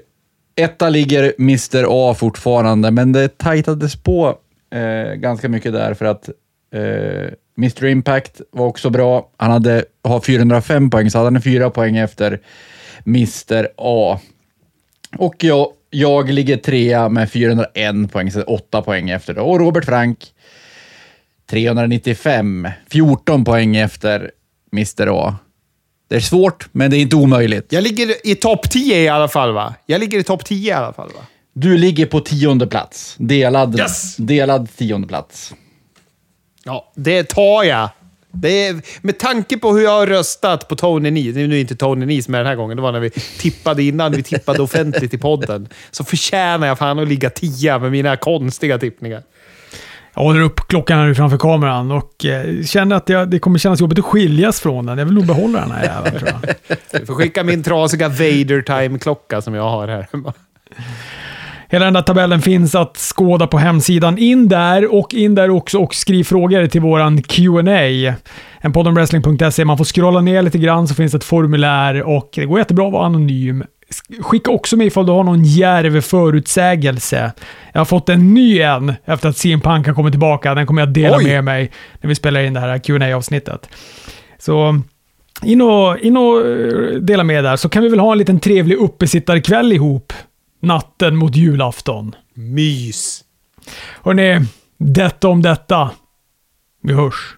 etta ligger Mr A fortfarande, men det tajtades på eh, ganska mycket där för att eh, Mr Impact var också bra. Han hade, har 405 poäng, så hade han fyra poäng efter Mr A. Och jag, jag ligger trea med 401 poäng, så åtta poäng efter. Och Robert Frank 395, 14 poäng efter Mr A. Det är svårt, men det är inte omöjligt. Jag ligger i topp 10 i alla fall, va? Jag ligger i topp 10 i alla fall, va? Du ligger på tionde plats. Delad, Yes! delad tionde plats. Ja, det tar jag. Det är, med tanke på hur jag har röstat på Tony Nese, nu är det inte Tony Nese med den här gången, det var när vi tippade innan vi tippade offentligt i podden, så förtjänar jag fan att ligga tia med mina konstiga tippningar. Jag håller upp klockan här framför kameran och eh, känner att jag, det kommer kännas jobbigt att skiljas från den. Jag vill nog behålla den här jäveln tror jag. [LAUGHS] Du får skicka min trasiga Vader Time-klocka som jag har här hemma. Hela den där tabellen finns att skåda på hemsidan. In där och in där också och skriv frågor till våran Q&A. En podd om wrestling.se. Man får scrolla ner lite grann så finns det ett formulär och det går jättebra att vara anonym. Skicka också med ifall du har någon djärv förutsägelse. Jag har fått en ny en efter att CM Punk har kommit tillbaka. Den kommer jag dela Oj! med mig när vi spelar in det här qa avsnittet Så in och, in och eh, dela med där, så kan vi väl ha en liten trevlig uppesittarkväll ihop. Natten mot julafton. Mys. Hörrni, detta om detta. Vi hörs.